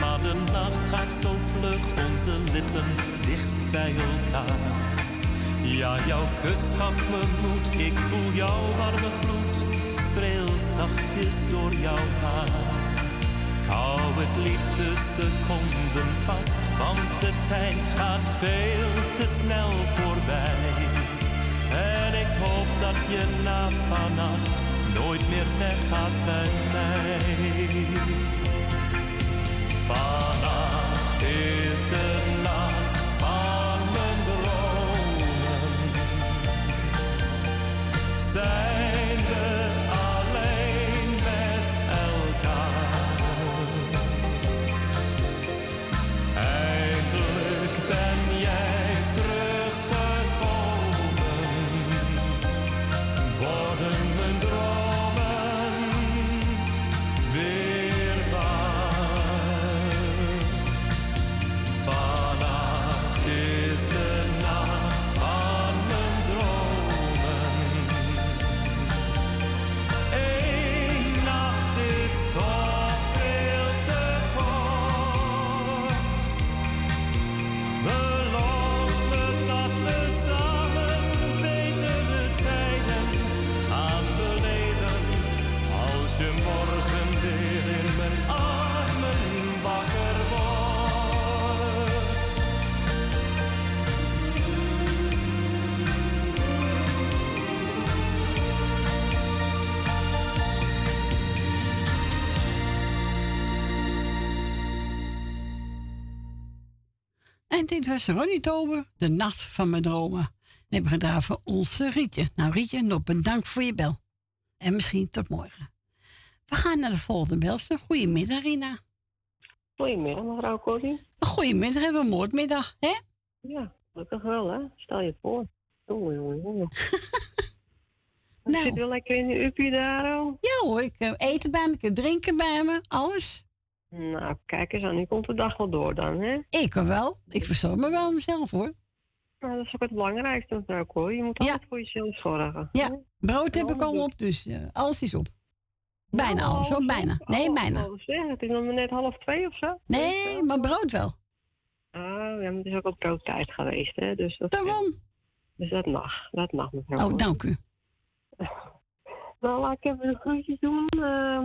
maar de nacht gaat zo vlug. Onze lippen dicht bij elkaar. Ja, jouw kus gaf me moed, ik voel jouw warme gloed. Streel zachtjes door jouw haar. Ik hou het liefste seconden vast, want de tijd gaat veel te snel voorbij. En ik hoop dat je na vannacht nooit meer weggaat bij mij. Vannacht is de nacht van mijn dromen. Dit was Ronnie Tober, De Nacht van mijn dromen. En hebben we gedaan voor onze Rietje. Nou Rietje, nog bedankt voor je bel. En misschien tot morgen. We gaan naar de volgende belster. Goedemiddag, Rina. Goedemiddag, mevrouw Corrie. Goedemiddag, hebben we moordmiddag, hè? Ja, gelukkig wel, hè? Stel je voor. Oei, oei, oei. Nou. Zit wel lekker in de uppie daar, oh? Ja hoor, ik heb eten bij me, ik heb drinken bij me, alles. Nou, kijk eens aan. Nu komt de dag wel door dan, hè? Ik wel. Ik verzorg me wel mezelf, hoor. Nou, dat is ook het belangrijkste, mevrouw Corrie. Je moet altijd voor jezelf zorgen. Ja, brood heb ik al op, dus eh, alles is op. Bijna alles, hoor, bijna. Nee, bijna. Zeg, het is nog net half twee of zo? Nee, maar brood wel. Oh, ja, maar het is ook al broodtijd geweest, hè? Dus dat, Daarom. Dus dat mag, dat mag, mevrouw Oh, dank u. Nou, laat ik even de groetjes doen. ehm,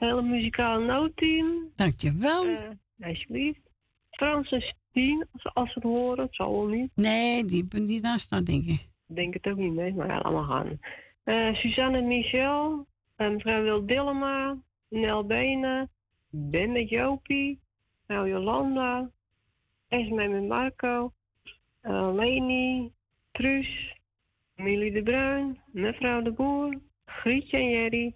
hele muzikale noodteam. Dankjewel. Uh, alsjeblieft. Frans en Stien, als, als ze het horen. Het zal wel niet. Nee, die niet naast staan, denk ik. Ik denk het ook niet mee, maar ja, allemaal gaan. Eh, Suzanne en Michel. eh, mevrouw Wil Dillema. Nel Benen. Ben met Jopie. mevrouw Jolanda. Esme met Marco. eh, Leni. Truus. Millie de Bruin. Mevrouw de Boer. Grietje en Jerry.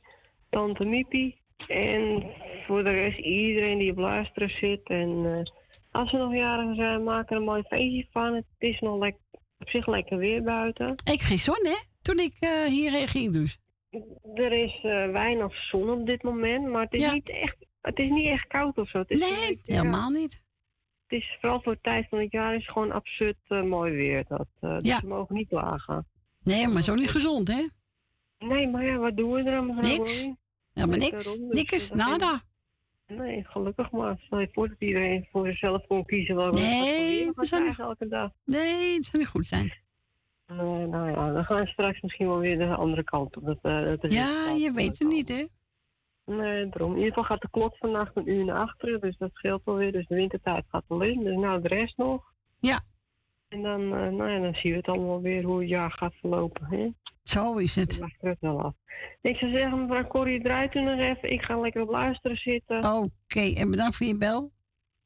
Tante Miepie. En voor de rest iedereen die op luisteren zit. En eh, als ze nog jarigen zijn, maak er een mooi feestje van. Het is nog lek- op zich lekker weer buiten. Ik geen zon, hè? Toen ik eh, hierheen ging, dus. Er is eh, weinig zon op dit moment, maar het is, niet, echt, het is niet echt koud of zo. Het is Nee, helemaal ja, niet. Het is vooral voor de tijd van het jaar is gewoon absurd mooi weer. Dat, dus we mogen niet klagen. Nee, maar zo niet gezond, hè? Nee, maar ja, wat doen we er mevrouw Niks. Helemaal Nee, niks. daarom, dus Niks, ik- nada. Nee, gelukkig maar. Stel je voor dat iedereen voor zichzelf kon kiezen welke Nee, we zou niet- elke dag. Nee, dat zou niet goed zijn. Nee, nou ja, dan gaan we straks misschien wel weer de andere kant op. Dat, eh, dat Ja, je weet het niet, hè? Nee, daarom. In ieder geval gaat de klok vannacht een uur naar achteren, dus dat scheelt wel weer. Dus de wintertijd gaat in. Dus nou, de rest nog. Ja. En dan, eh, nou ja, dan zien we het allemaal weer hoe het jaar gaat verlopen. Hè? Zo is het. Dan we het wel af. Ik zou zeggen, mevrouw Corrie, draait u nog even. Ik ga lekker op luisteren zitten. Oké, en bedankt voor je bel.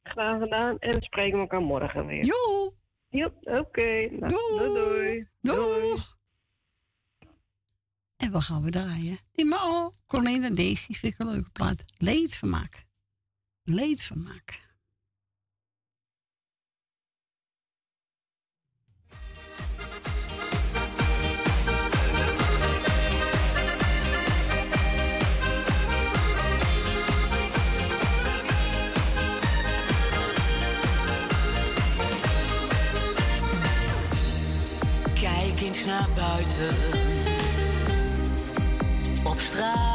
Graag gedaan. En dan spreken we elkaar morgen weer. Joe! Ja, oké. Nou, doei. doei. Doeg! En wat gaan we draaien? Die maar oh, Colleen en Daisy vind ik een leuke plaat. Leedvermaak. Leedvermaak. Naar buiten. Op straat.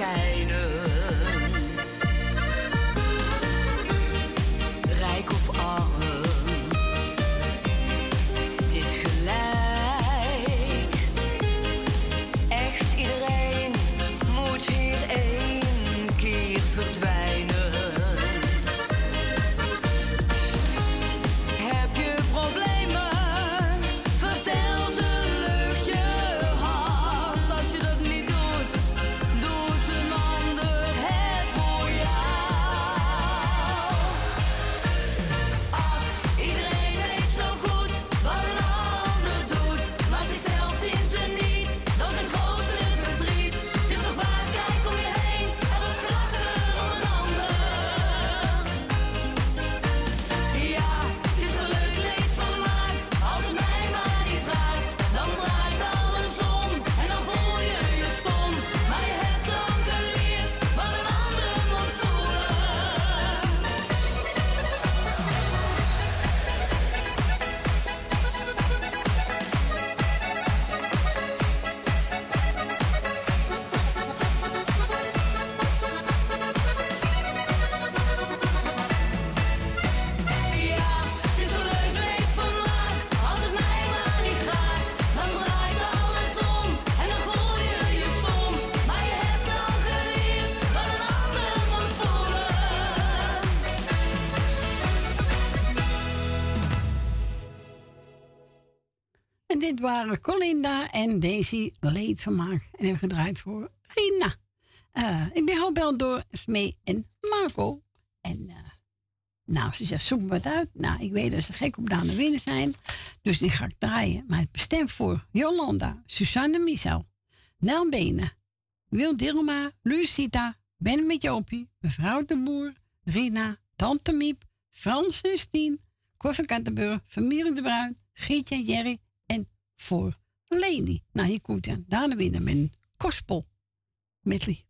Zal Colinda en Daisy leed vermaak. En hebben gedraaid voor Rina. Eh, ik ben gebeld door Smee en Marco. En eh, nou, ze zegt, zoek me wat uit. Nou, ik weet dat ze gek op Daan Winnen zijn. Dus die ga ik draaien. Maar het bestemt voor Jolanda, Susanne Michel, Nel Benen, Wil Dilma, Lucita, Ben met Jopie, mevrouw de Boer, Rina, Tante Miep, Frans en Stien, Koffie Kattenburg, Vermeer de Bruin, Gietje en Jerry voor Leni. Nou, je komt dan daarna weer naar een kostpol medley.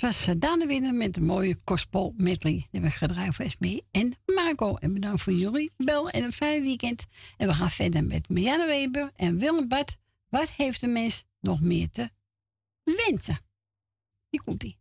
was eh, Daan Winnen met een mooie gospel medley. Die we gedraaid voor mee en Marco. En bedankt voor jullie bel en een fijn weekend. En we gaan verder met Marianne Weber en Willem Bart. Wat heeft de mens nog meer te wensen? Hier komt-ie.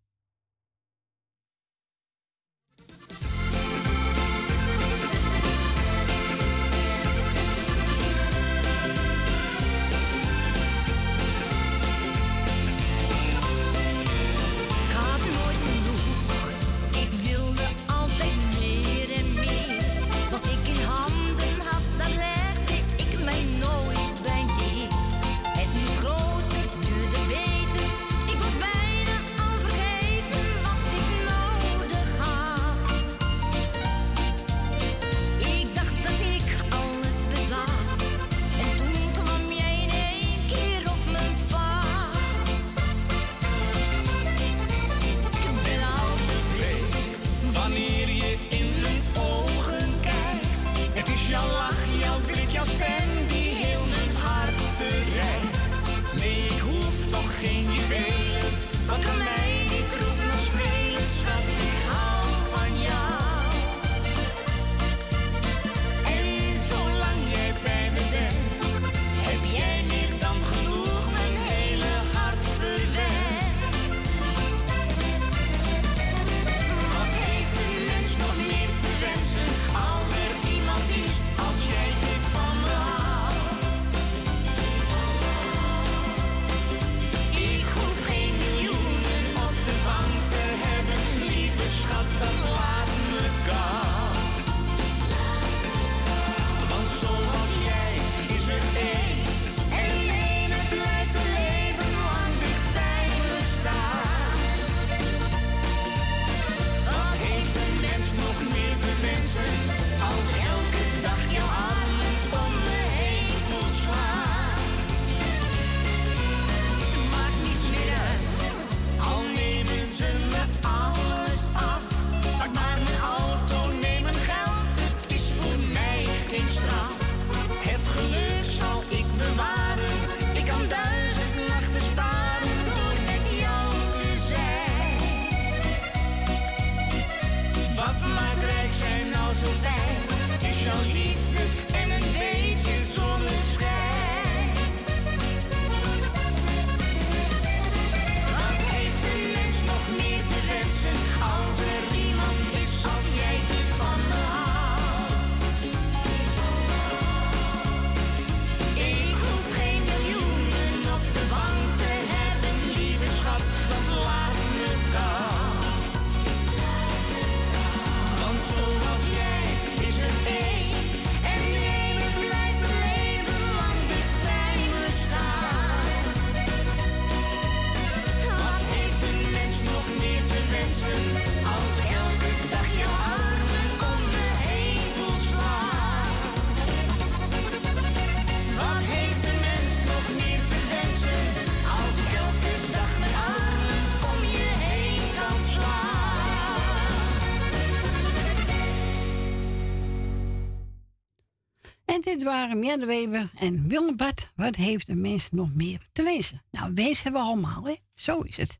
waren Weber en Wilbert, wat heeft de mens nog meer te wezen? Nou, wezen hebben we allemaal, hè? Zo is het.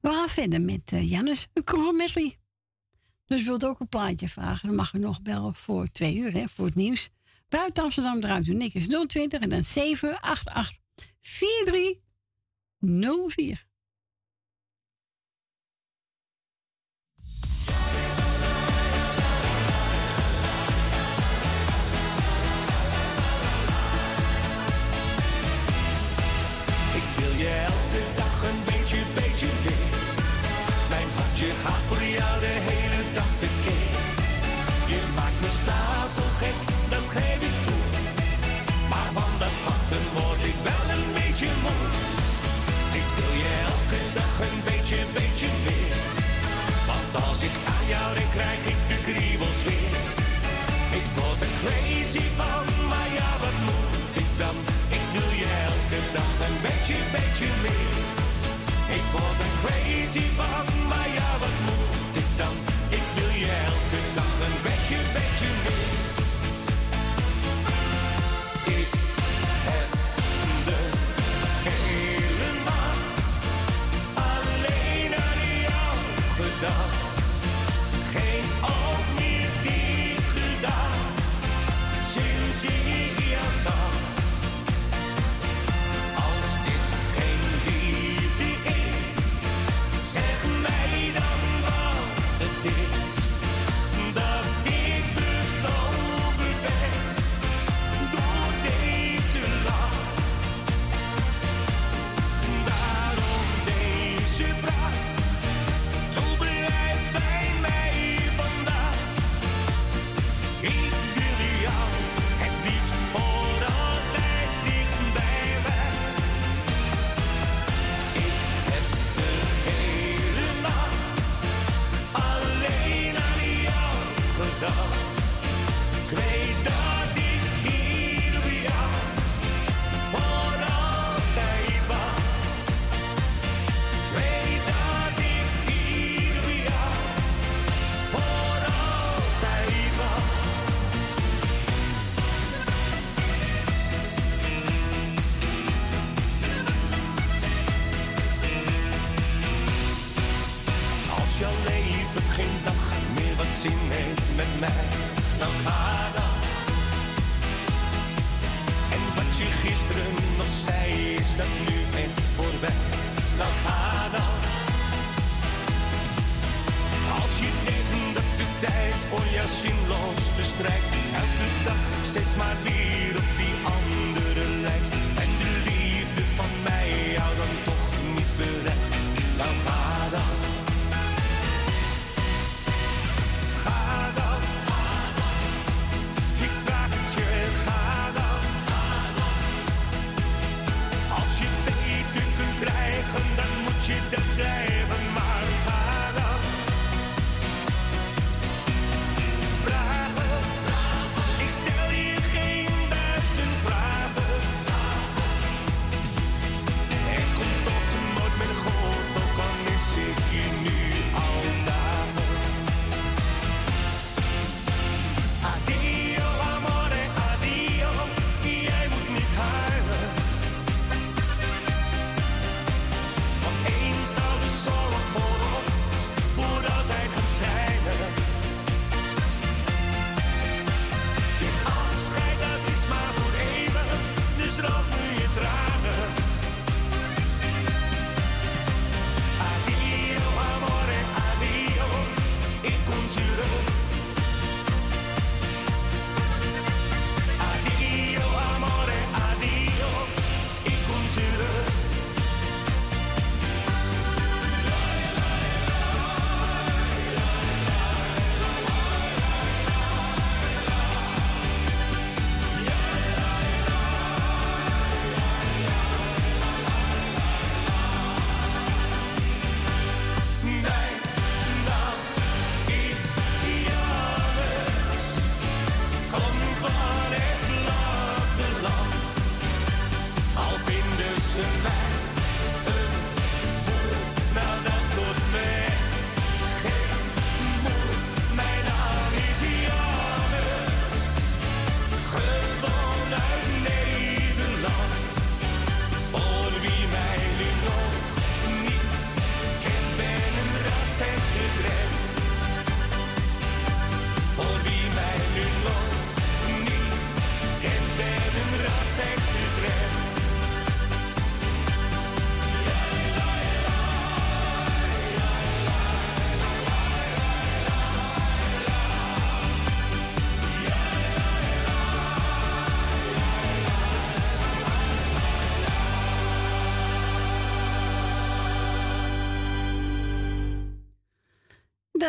We gaan verder met uh, Jannes, een krommedley. Dus wilt ook een plaatje vragen, dan mag u nog bellen voor twee uur, hè, voor het nieuws. Buiten Amsterdam draait u niks 020 en dan 788 4304. Als ik aan jou denk, krijg ik de kriebels weer. Ik word er crazy van, maar ja, wat moet ik dan? Ik wil je elke dag een beetje, beetje meer. Ik word er crazy van, maar ja, wat moet ik dan? song. Voor jou zinloos verstrijkt, elke dag steeds maar weer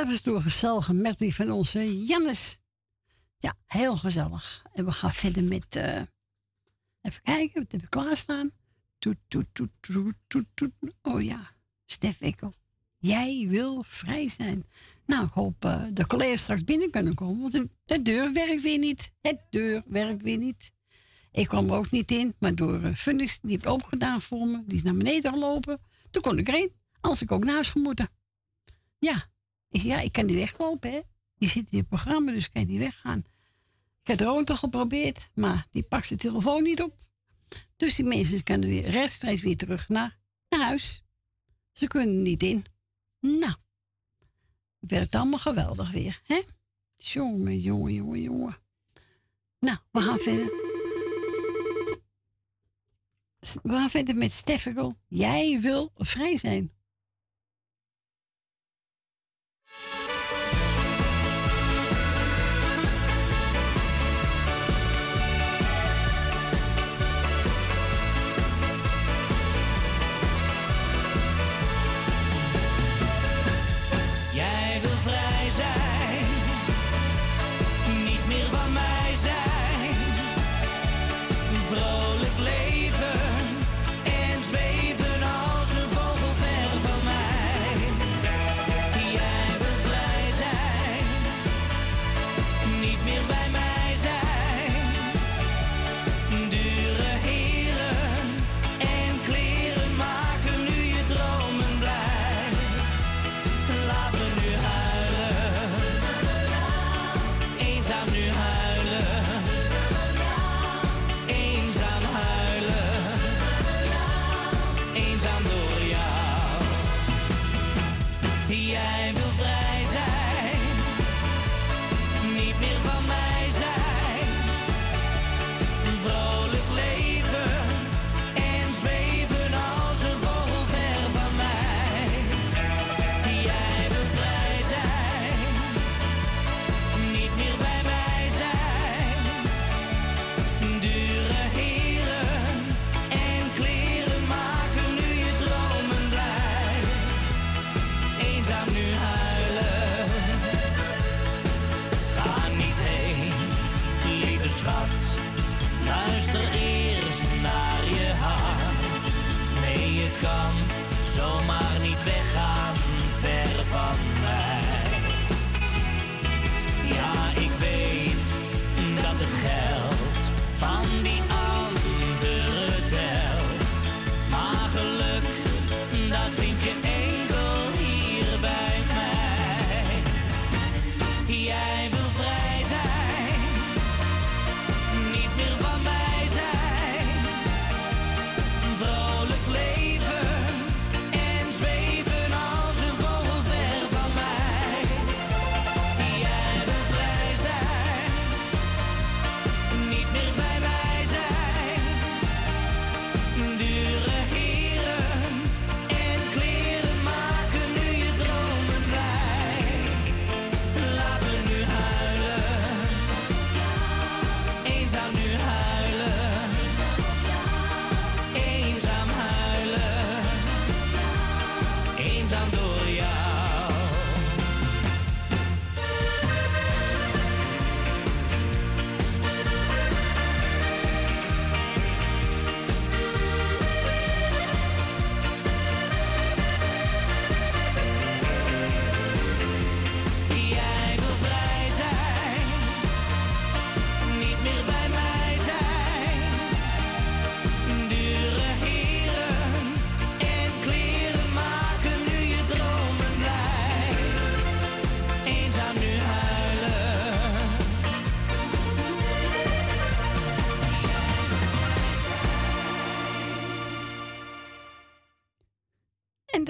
Dat door gezellige medley van onze Jannes. Ja, heel gezellig. En we gaan verder met... eh, even kijken, wat hebben we klaarstaan? Toet, toet, toet, toet, toet, toet. Oh ja, Stef Ekkel. Jij wil vrij zijn. Nou, ik hoop eh, de collega's straks binnen kunnen komen. Want de, de deur werkt weer niet. Het deur werkt weer niet. Ik kwam er ook niet in, maar door uh, Funnis, die heeft opengedaan voor me. Die is naar beneden gelopen. Toen kon ik erin. Anders ik ook naar huis gemoeten. Ja, ja, ik kan niet weglopen, hè. Die zit in het programma, dus ik kan niet weggaan. Ik heb er al geprobeerd, maar die pakt zijn telefoon niet op. Dus die mensen kunnen weer rechtstreeks weer terug naar, naar huis. Ze kunnen niet in. Nou, het werd allemaal geweldig weer, hè? Jongen, jongen, jongen, jongen. Nou, we gaan verder. We gaan verder met Steffikel. Jij wil vrij zijn.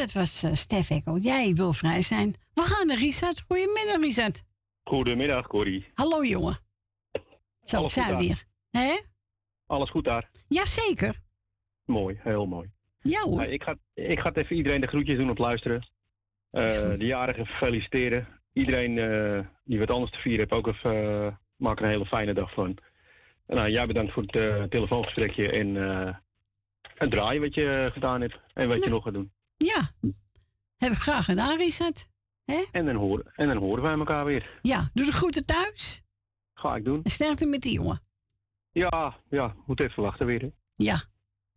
Dat was eh Stef Ekkel. Jij wil vrij zijn. We gaan naar Richard. Goedemiddag, Richard. Goedemiddag, Corrie. Hallo, jongen. Zo, Alles zijn we weer. Hè? Alles goed daar? Jazeker. Mooi, heel mooi. Ja hoor. Nou, ik, ga, ik ga het even iedereen de groetjes doen op luisteren. Eh, de jarigen feliciteren. Iedereen eh, die wat anders te vieren heeft, ook even, eh, maak er een hele fijne dag van. En, nou, jij bedankt voor het telefoongesprekje en het draaien wat je gedaan hebt. En wat je nog gaat doen. Ja, heb ik graag gedaan, Richard. En dan, horen, en dan horen wij elkaar weer. Ja, doe de groeten thuis. Ga ik doen. En sterkte met die jongen. Ja, ja, moet even wachten weer. Hè. Ja.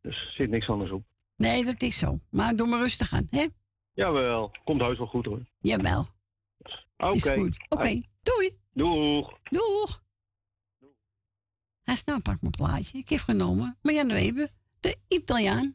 Dus er zit niks anders op. Nee, dat is zo. Maar doe maar rustig aan, hè? Jawel, komt heus wel goed hoor. Jawel. Oké. Is goed. Oké, doei. Doeg. Doeg. Hij nou pak mijn plaatje. Ik heb genomen. Maar Jan Weber, de Italiaan.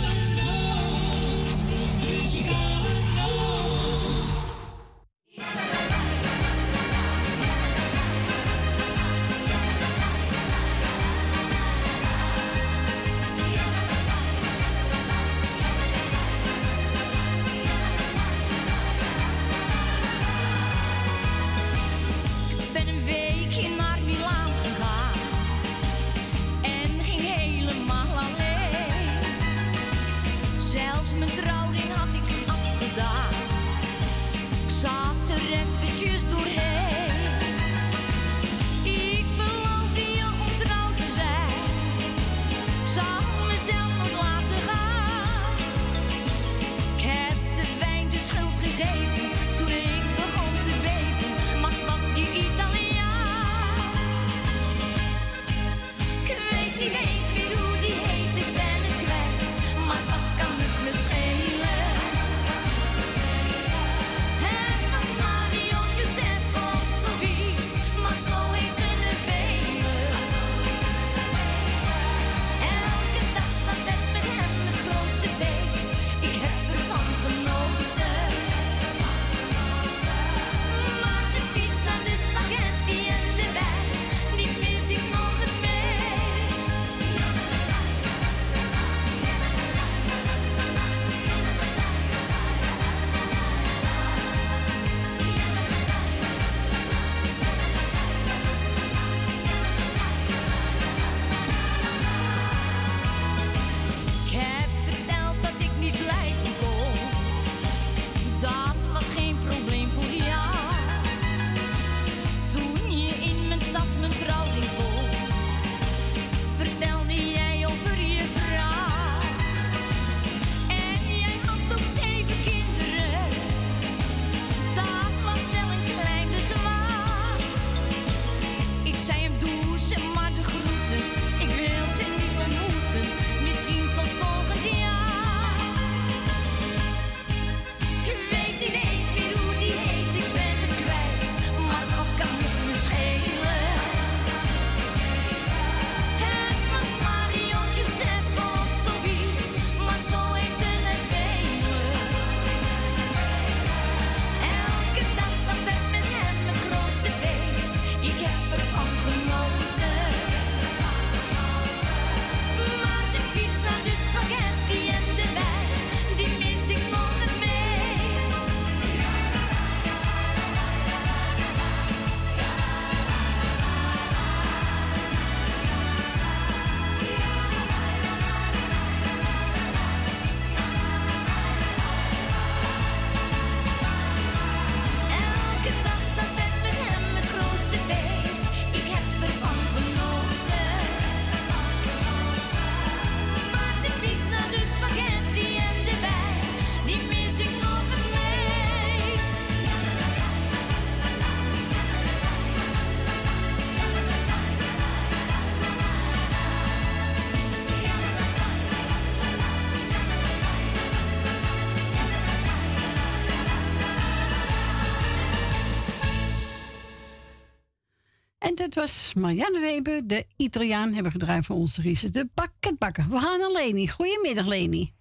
was Marianne Weber, de Italiaan, hebben gedraaid voor onze Ries. De pakketbakker. We gaan naar Leni. Goedemiddag, Leni.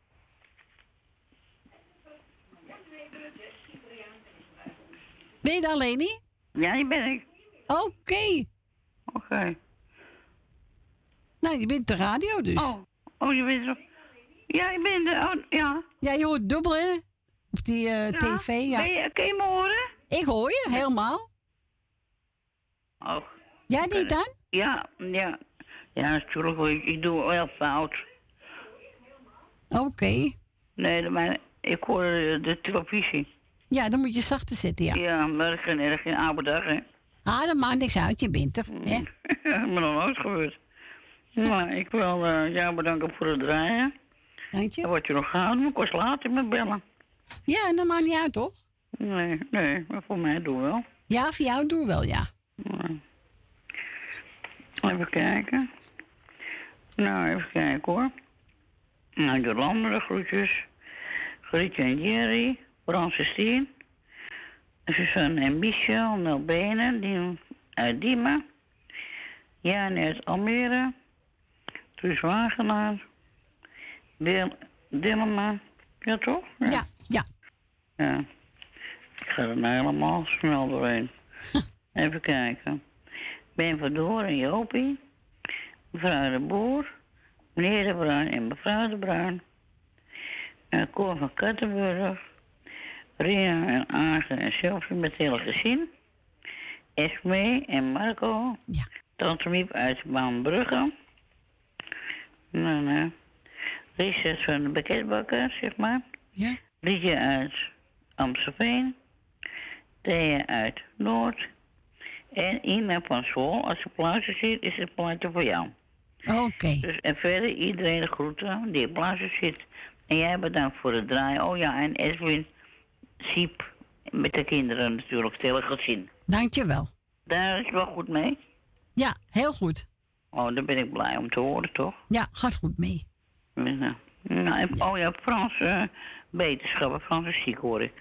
Ben je daar, Leni? Ja, die ben ik. Oké. Oké. Nou, je bent de radio dus. Oh, oh je bent zo... Ja, ik ben de... Oh, ja. Ja, je hoort dubbel, hè? Op die eh, tv, ja. Ben je, kun je me horen? Ik hoor je, helemaal. Oh. Jij niet dan? Ja, ja. Ja, natuurlijk. Ik, ik doe wel fout. Oké. Nee, maar ik hoor eh, de televisie. Ja, dan moet je zachter zetten, ja. Ja, maar ik ben erg in oude dag, hè. Ah, dat maakt niks uit, je bent er. Hè? Dat is me nog nooit gebeurd. Maar ik wil eh, jou bedanken voor het draaien. Dank je. En wat je nog gaat doen, kost later me bellen. Ja, en dat maakt niet uit, toch? Nee, nee, maar voor mij doen wel. Ja, voor jou doen we wel, ja. Even kijken. Nou, even kijken hoor. Nou, Jolanda, de groetjes. Grietje en Jerry, Frans Stien. Suzanne en Michel, Nel Benen, die uit Diemen. Jan uit Almere. Truus Wagenaar. Dil Dillema. Ja, toch? Ja, ja. Ja. Ik ga er nou helemaal snel doorheen. Even kijken. Ben van Door en Jopie. Mevrouw de Boer. Meneer de Bruin en mevrouw de Bruin. En Cor van Kattenburg. Ria en Agen en Sylvie met het hele gezin. Esme en Marco. Ja. Tante Miep uit Baanbrugge. Nou, nou. Richard van de pakketbakker, zeg maar. Ja. Liedje uit Amstelveen. Thea uit Noord. En Ina van School. Als je plaatsen ziet, is het plaatje voor jou. Oké. Dus en verder iedereen de groeten die op plaatsen zit. En jij bedankt voor het draaien. Oh ja, en Edwin Siep met de kinderen natuurlijk, het hele gezin. Dankjewel. Daar is wel goed mee. Ja, heel goed. Oh, daar ben ik blij om te horen, toch? Ja, gaat goed mee. Nou, nou, en- oh ja, Frans eh beterschappen, Frans is ziek hoor ik.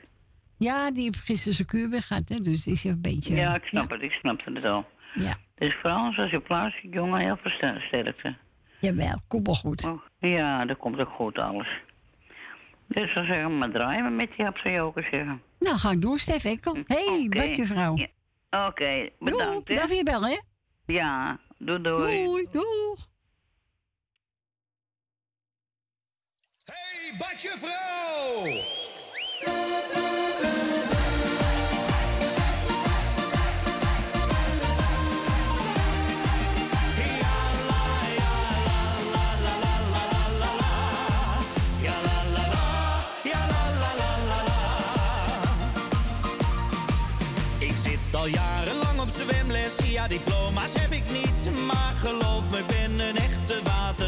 Ja, die heeft gisteren zijn kuur weer gehad, hè, dus is je een beetje... Ja, ik snap het, ik snap het al. Ja. Dus Frans, als je plaats ziet, jongen, heel veel ster- sterkte. Jawel, kom wel goed. Oh, ja, dat komt ook goed alles. Dus dan zeggen we maar draaien we met die hapsajoker zeggen. Nou, ga ik door, Stef Ekkel. Hé, hey, Oké. wat je vrouw. Ja. Oké, bedankt. hè. Daar weer bellen, hè? Ja, doei doei. Doei, doeg. Hey, Badje diploma's heb ik niet Maar geloof me, ik ben een echte waterraad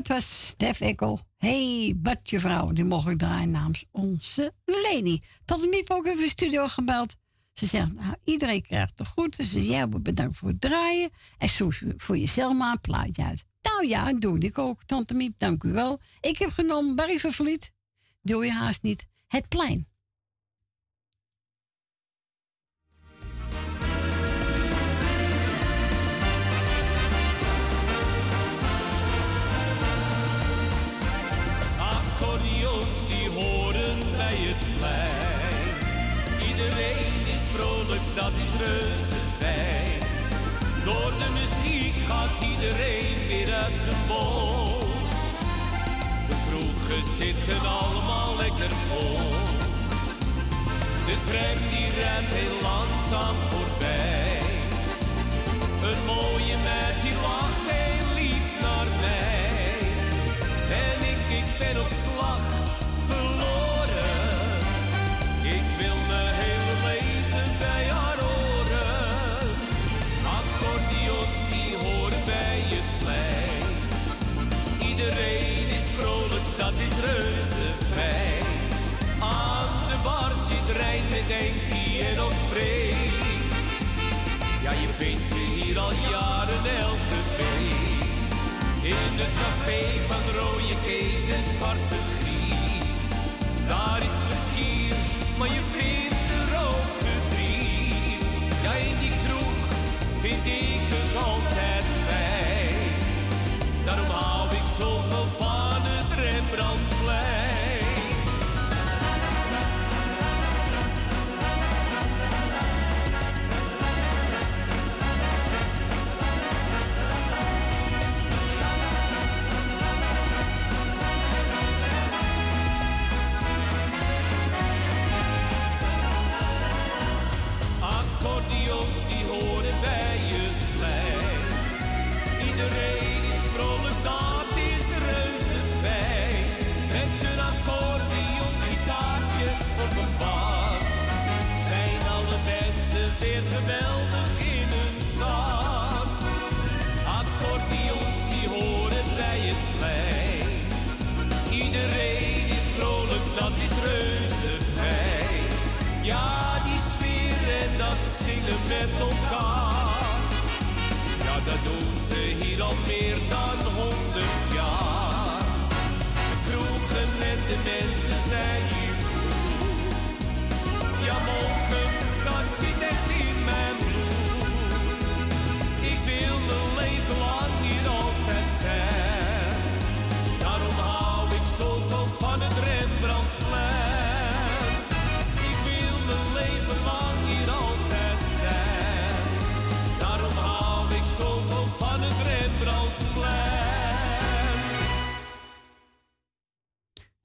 Dat was Stef Ekkel. hey, Badje vrouw. Die mocht ik draaien namens onze Leni. Tot Miep ook even studio gebeld. Ze zegt, nou, iedereen krijgt de groeten. Ze zegt, ja, bedankt voor het draaien. En zoek voor jezelf maar een plaatje uit. Nou ja, doe ik ook. Tante Miep, dank u wel. Ik heb genomen Barry Vervliet. Doe je haast niet. Het plein. Dat is reuze fijn. Door de muziek gaat iedereen weer uit zijn bol. De kroegen zitten allemaal lekker vol. De tram die rent heel langzaam voorbij. Een mooie meid die lacht Het café van rode kees en zwarte griet. Daar is plezier, maar je vindt er ook verdriet. Ja, in die kroeg vind ik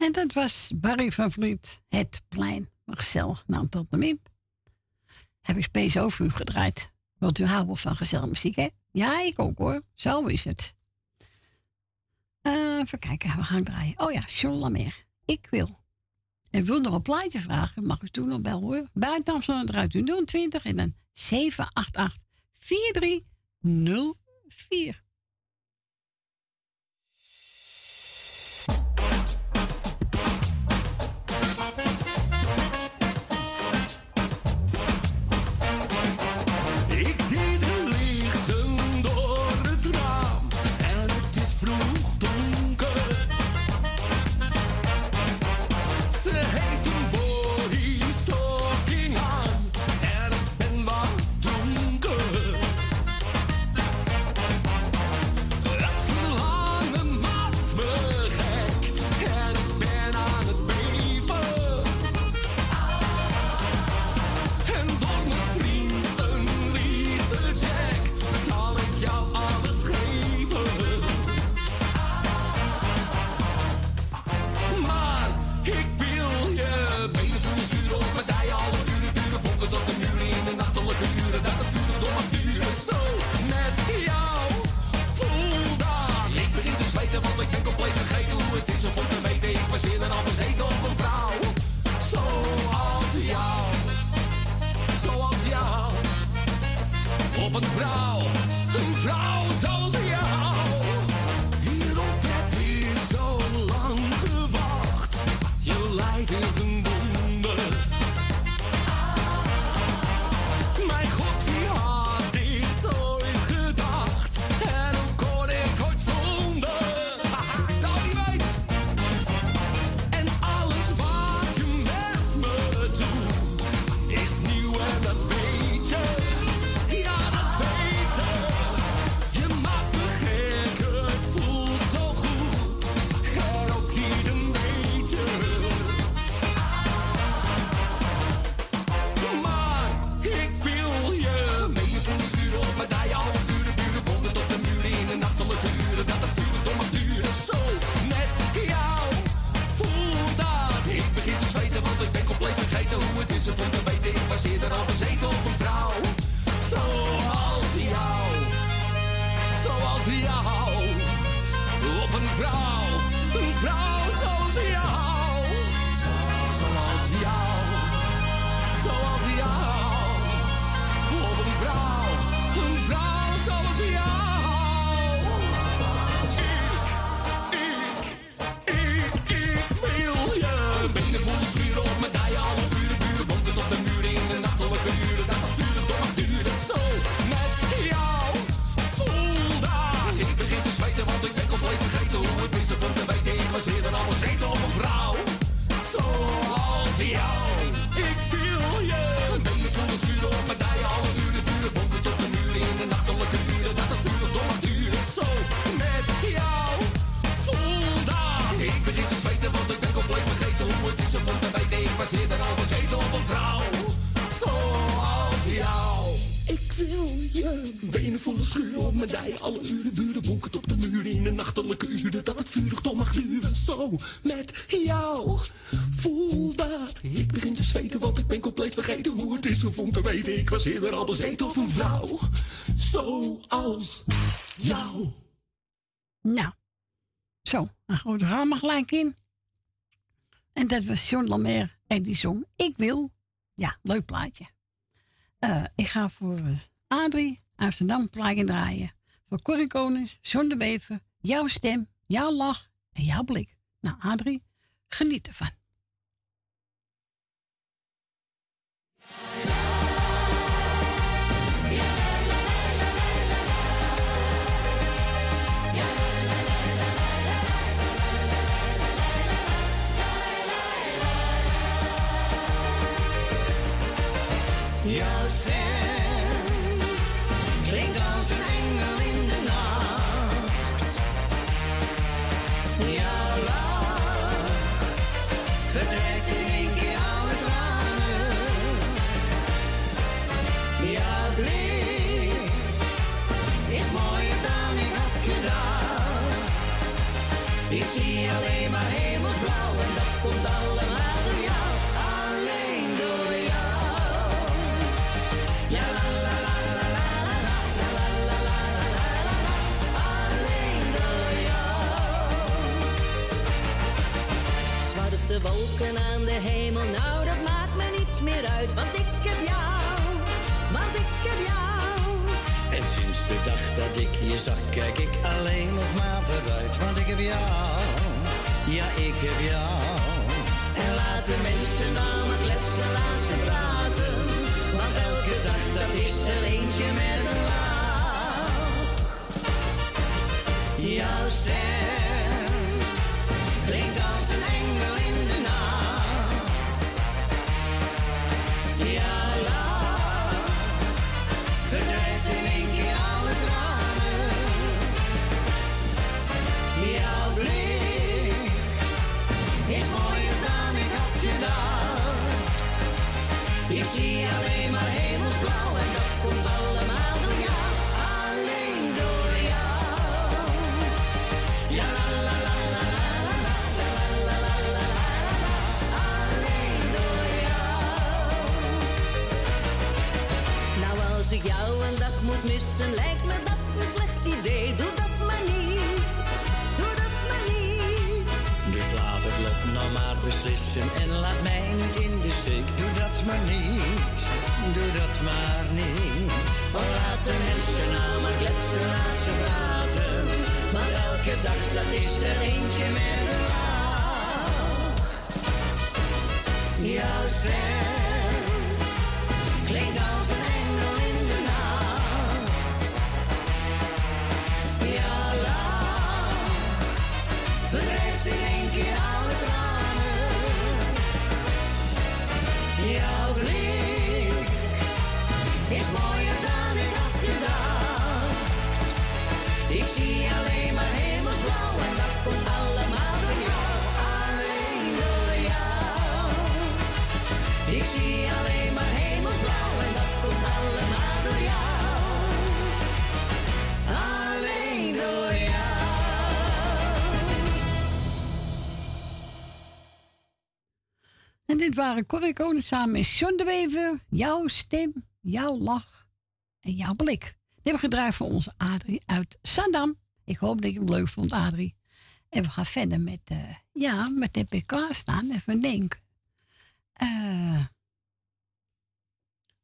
En dat was Barry van Vliet, Het Plein. Maar gezellig, nou tot de miep. Heb ik speciaal voor u gedraaid. Want u houdt wel van gezellige muziek, hè? Ja, ik ook hoor. Zo is het. Eh, even kijken, we gaan draaien. Oh ja, John. Ik wil. En wil nog een plaatje vragen, mag u toen nog bel hoor. Buiten Amsterdam u 020 en dan 788 4304. Zo met jou. Voel dat. Ik begin te zweten, want ik ben compleet vergeten hoe het is om te weten. Ik was eerder al bezeten op een vrouw. Zoals jou. Nou, zo, dan gaan we er gelijk in. En dat was John Lamer en die zong Ik Wil. Ja, leuk plaatje. Eh, ik ga voor Adrie Amsterdam plaatje draaien. Voor Corrie Konings, John de Bever, jouw stem, jouw lach en jouw blik. Nou, Adrie, geniet ervan. Wolken aan de hemel, nou dat maakt me niets meer uit, want ik heb jou, want ik heb jou. En sinds de dag dat ik je zag, kijk ik alleen nog maar vooruit. Want ik heb jou, ja ik heb jou. En laat de mensen nou maar kletsen, laat ze praten. Want elke dag dat is er eentje met een lach. Jouw stem klinkt als een engel missen, lijkt me dat een slecht idee. Doe dat maar niet. Doe dat maar niet. Dus laat het lot nou maar beslissen en laat mij niet in de steek. Doe dat maar niet, doe dat maar niet. Oh, laat de mensen nou maar kletsen, laat ze praten. Maar elke dag dat is er eentje met een stem dit waren Corrie Konings samen met John de. Jouw stem, jouw lach en jouw blik. hebben we gedraaid voor onze Adrie uit Sandam. Ik hoop dat je het leuk vond, Adrie. En we gaan verder met, eh ja, met heb ik klaarstaan. Even denken. Eh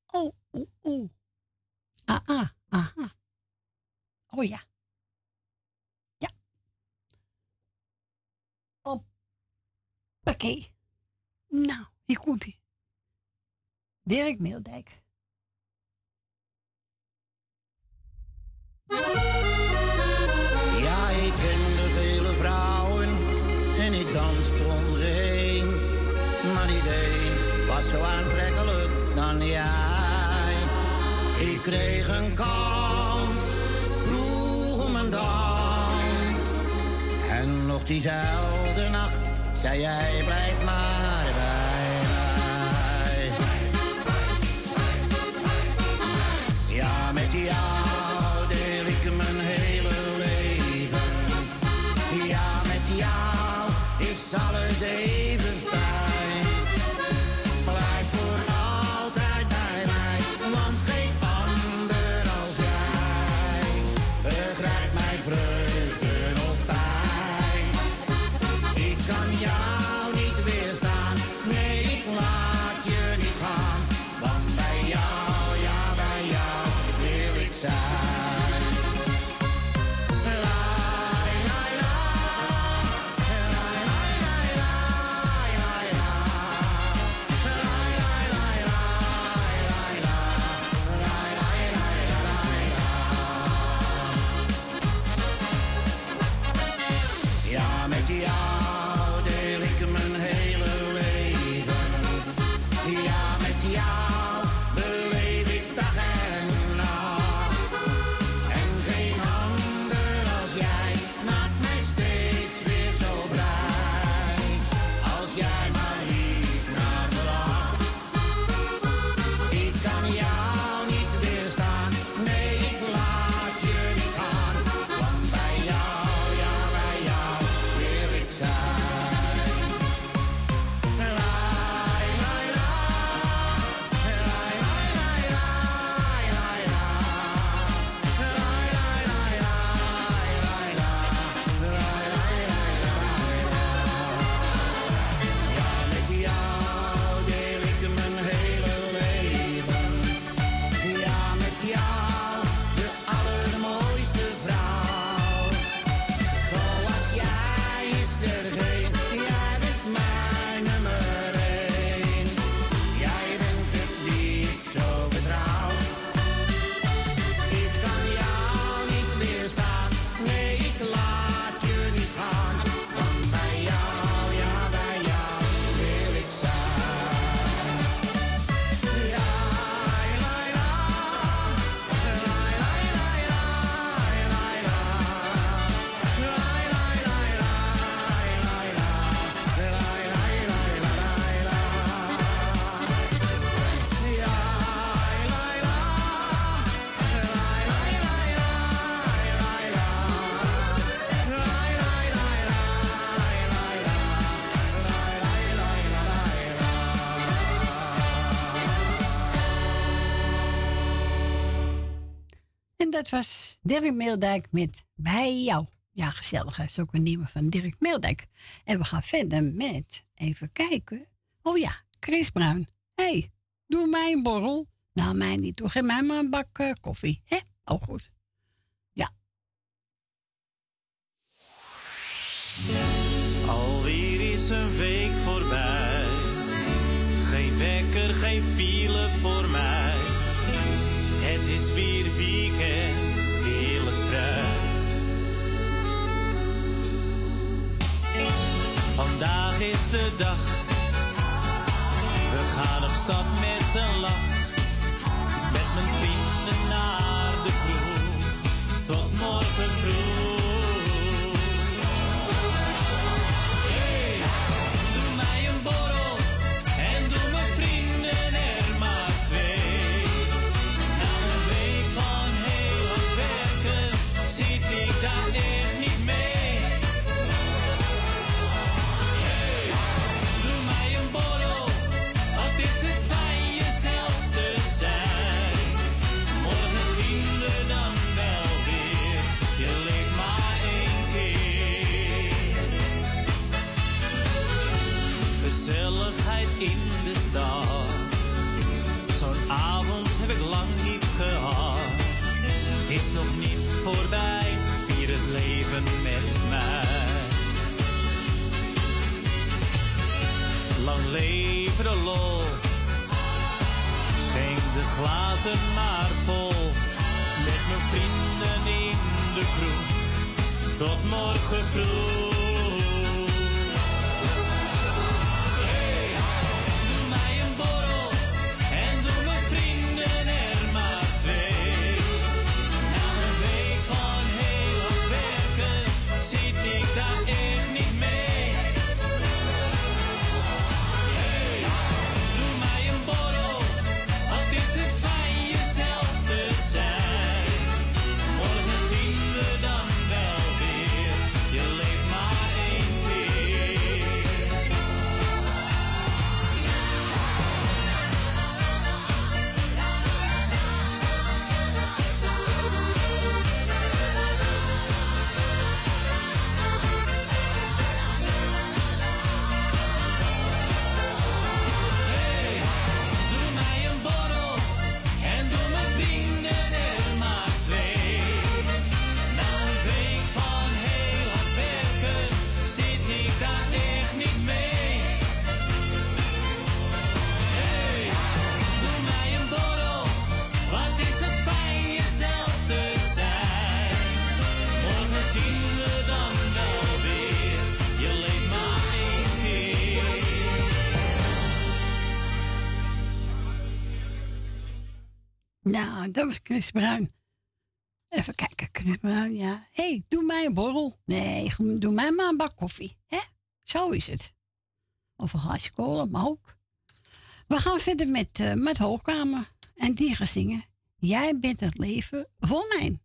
oh, oh, oh. Ah, ah, aha. Oh ja. Ja. Oké. Nou, hier komt hij. Dirk Meeldijk. Ja, ik kende vele vrouwen en ik danste om ze heen. Maar niet één was zo aantrekkelijk dan jij. Ik kreeg een kans, vroeg om een dans. En nog diezelfde nacht zei jij, blijf maar dat was Dirk Meeldijk met Bij jou. Ja, gezellig. Dat is ook een nieuwe van Dirk Meeldijk. En we gaan verder met, even kijken. Oh ja, Chris Bruin. Hé, hey, doe mij een borrel. Nou, mij niet. Doe geef mij maar een bak eh, koffie. Hè? Oh, goed. Ja. Alweer is een week voorbij. Geen wekker, geen file voor mij. Het is weer weekend, Vandaag is de dag. We gaan op stap met een lach. Met mijn vrienden naar de kroeg. Tot morgen vroeg. Leven de lol. Schenk de glazen maar vol. Met mijn vrienden in de kroeg. Tot morgen vroeg. Nou, dat was Chris Bruin. Even kijken, Chris Bruin, ja. Hé, hey, doe mij een borrel. Nee, doe mij maar een bak koffie. hè? Zo is het. Of een glaasje cola, maar ook. We gaan verder met, eh, met Hoogkamer. En die gaan zingen. Jij bent het leven voor mij.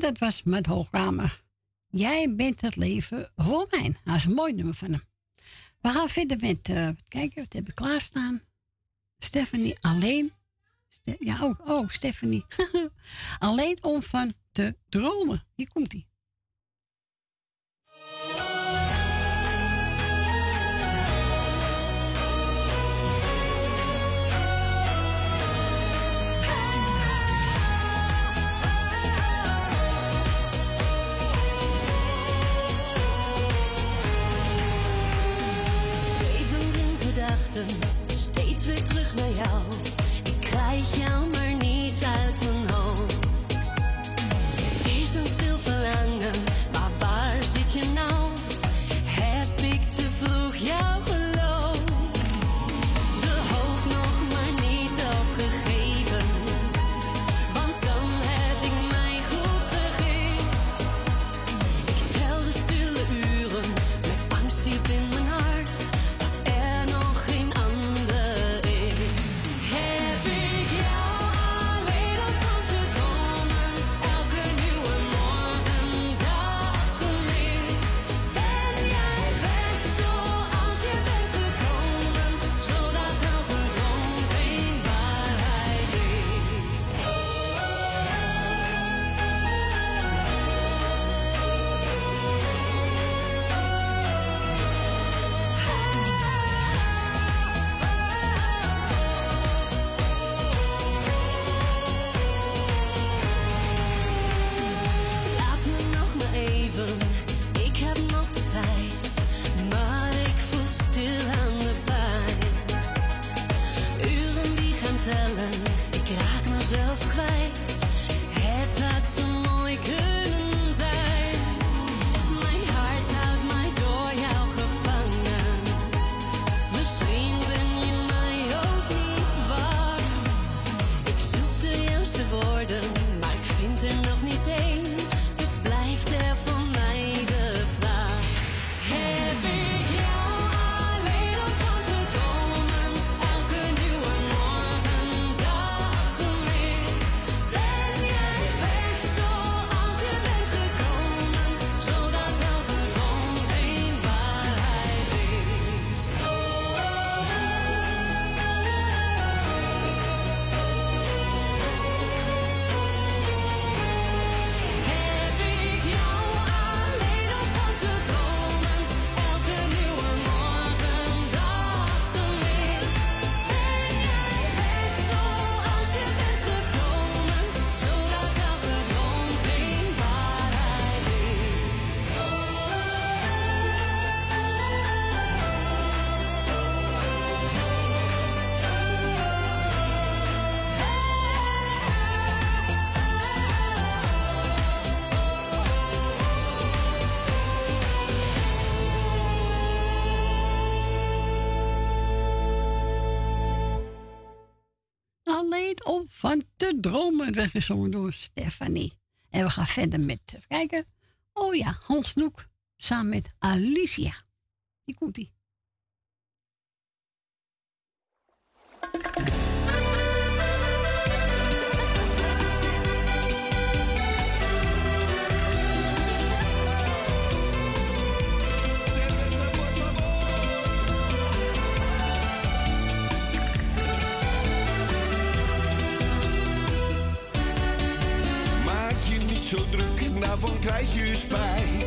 Dat was met Hoogkamer. Jij bent het leven voor mij. Dat is een mooi nummer van hem. We gaan verder met, uh, kijken, wat hebben we klaarstaan? Stephanie alleen. Ja, oh, oh Stephanie. alleen om van te dromen. Hier komt hij. heaven Dromen werd gezongen door Stefanie. En we gaan verder met kijken. Oh ja, Hans Noek samen met Alicia. Die komt ie. Daarvan krijg je spijt.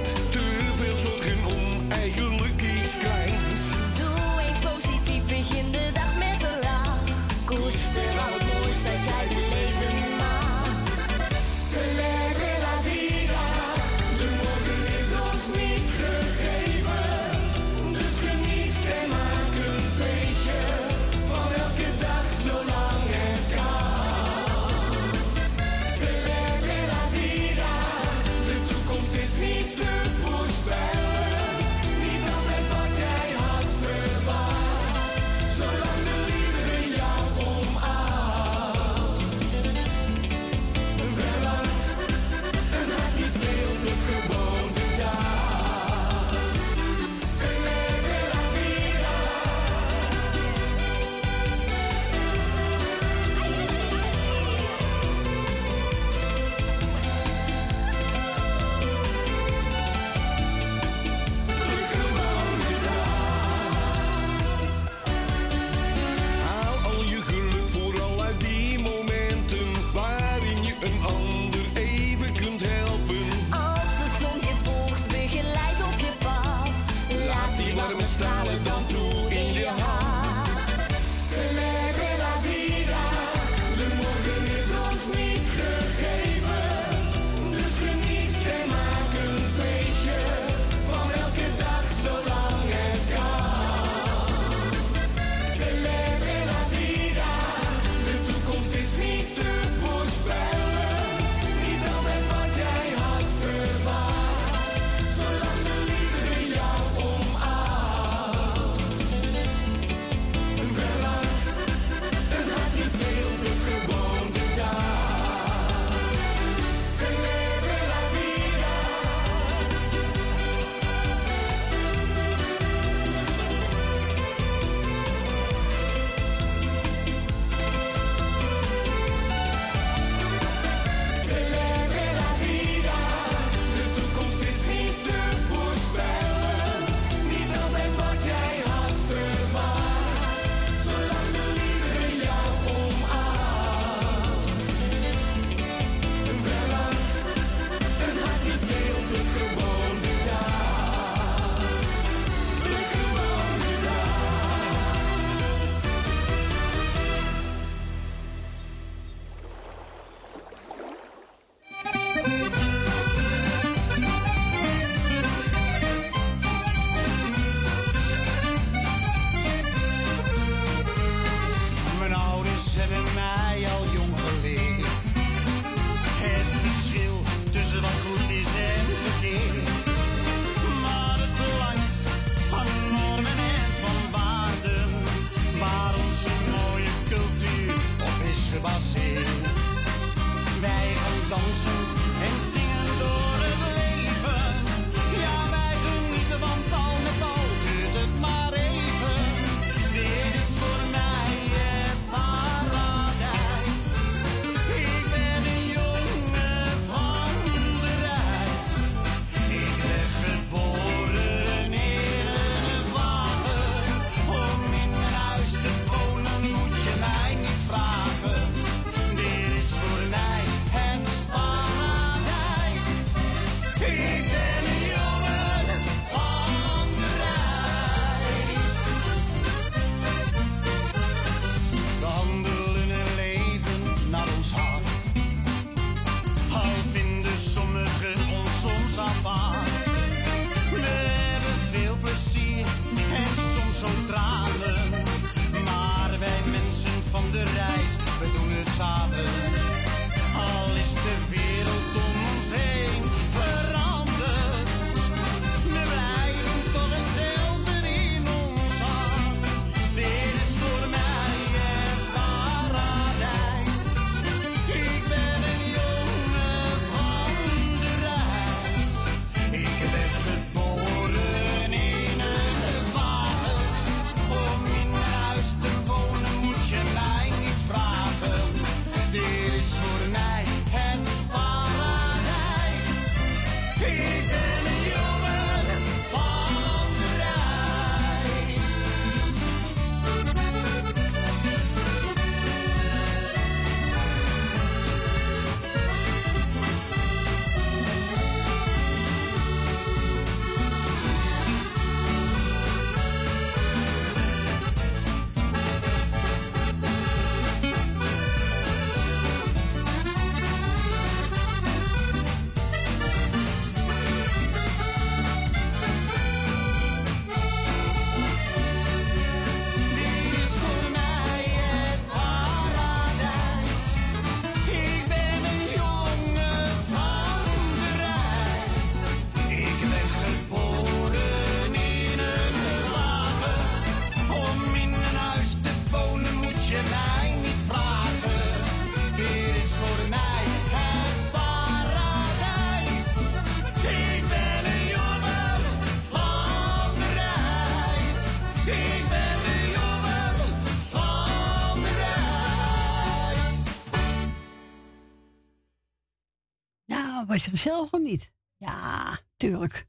Maar was hem zelf of niet? Ja, tuurlijk.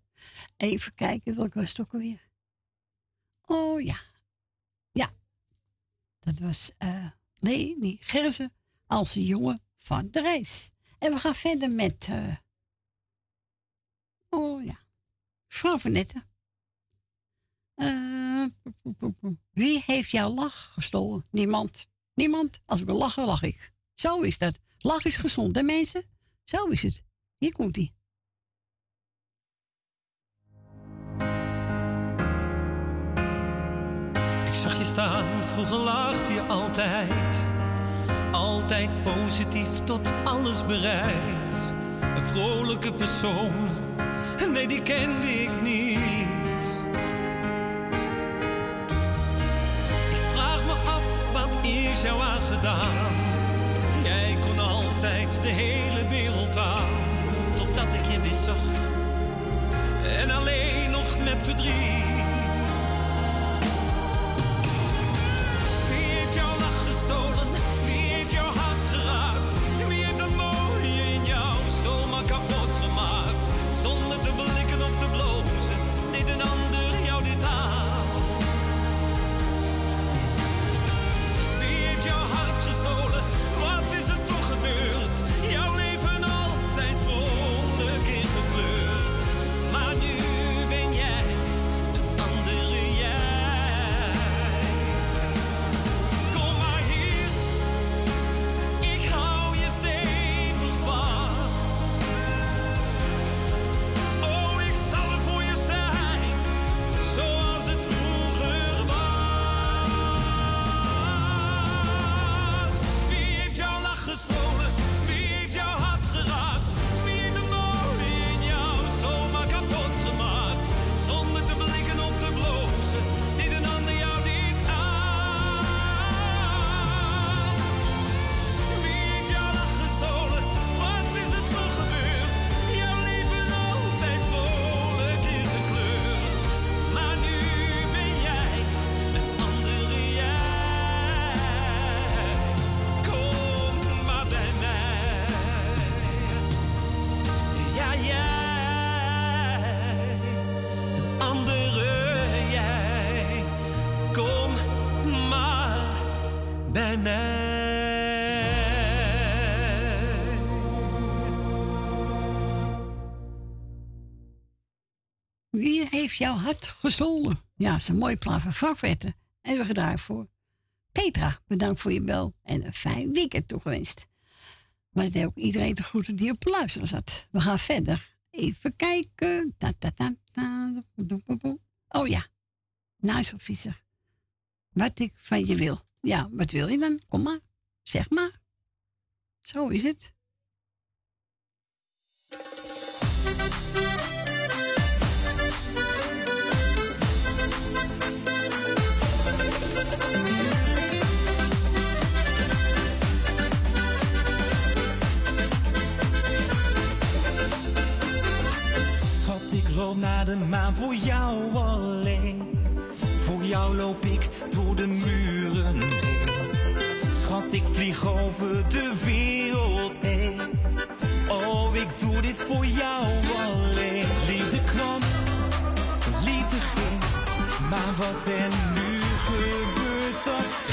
Even kijken, welke was het ook alweer? Oh ja. Ja. Dat was, uh, nee, niet Gerzen als een jongen van de reis. En we gaan verder met, uh, oh ja, vrouw Vanette. Eh, wie heeft jouw lach gestolen? Niemand. Niemand. Als ik wil lachen, lach ik. Zo is dat. Lach is gezond, hè mensen? Zo is het. Hier komt. Ik zag je staan, vroeger lacht je altijd. Altijd positief, tot alles bereid. Een vrolijke persoon, nee die kende ik niet. verdriet. Heeft jouw hart gestolen? Ja, dat is een mooie plaat van Frank. En we gedraaid voor Petra. Bedankt voor je bel en een fijn weekend toegewenst. Maar het ook iedereen te groeten die op luisteren zat. We gaan verder. Even kijken. Oh ja, Naaiselvisser. Wat ik van je wil. Ja, wat wil je dan? Kom maar. Zeg maar. Zo is het. Naar de maan voor jou alleen. Voor jou loop ik door de muren heen. Schat, ik vlieg over de wereld heen. Oh, ik doe dit voor jou alleen. Liefde kwam, liefde ging. Maar wat er nu gebeurt, dat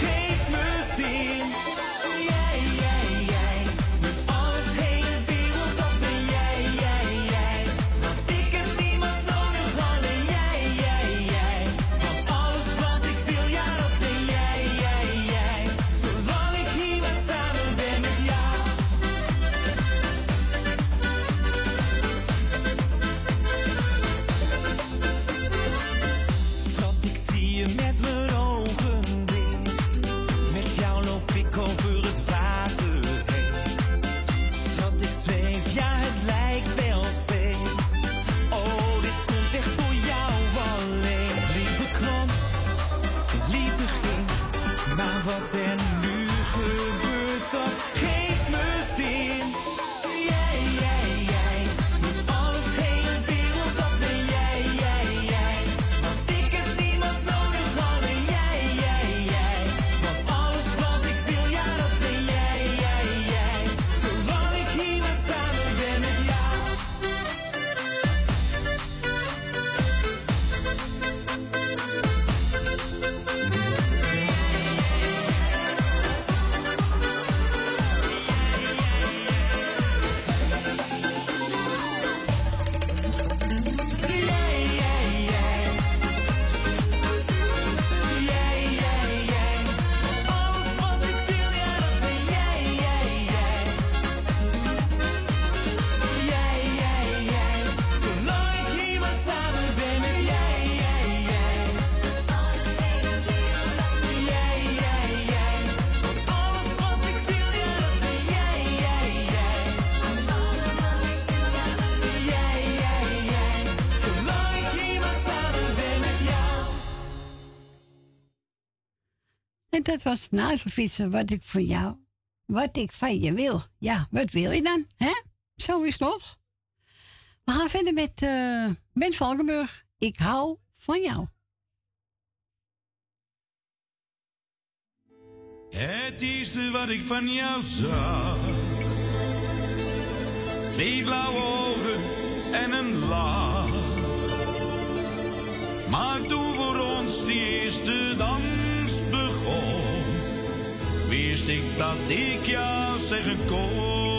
En dat was nazelfietsen wat ik voor jou, wat ik van je wil. Ja, wat wil je dan? Hè? Zo is nog. We gaan verder met eh Ben Valkenburg. Ik hou van jou. Het eerste wat ik van jou zag. Twee blauwe ogen en een lach. Maar toen voor ons die eerste dans wist ik dat ik jou zeggen kon.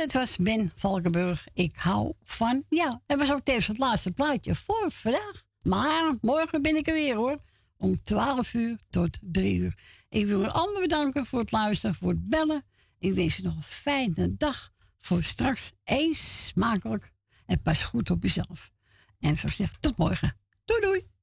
Het was Ben Valkenburg. Ik hou van jou. En was ook tevens het laatste plaatje voor vandaag. Maar morgen ben ik er weer hoor. Om 12 uur tot 3 uur. Ik wil u allemaal bedanken voor het luisteren, voor het bellen. Ik wens u nog een fijne dag. Voor straks. Eet smakelijk. En pas goed op jezelf. En zo zeg tot morgen. Doei doei.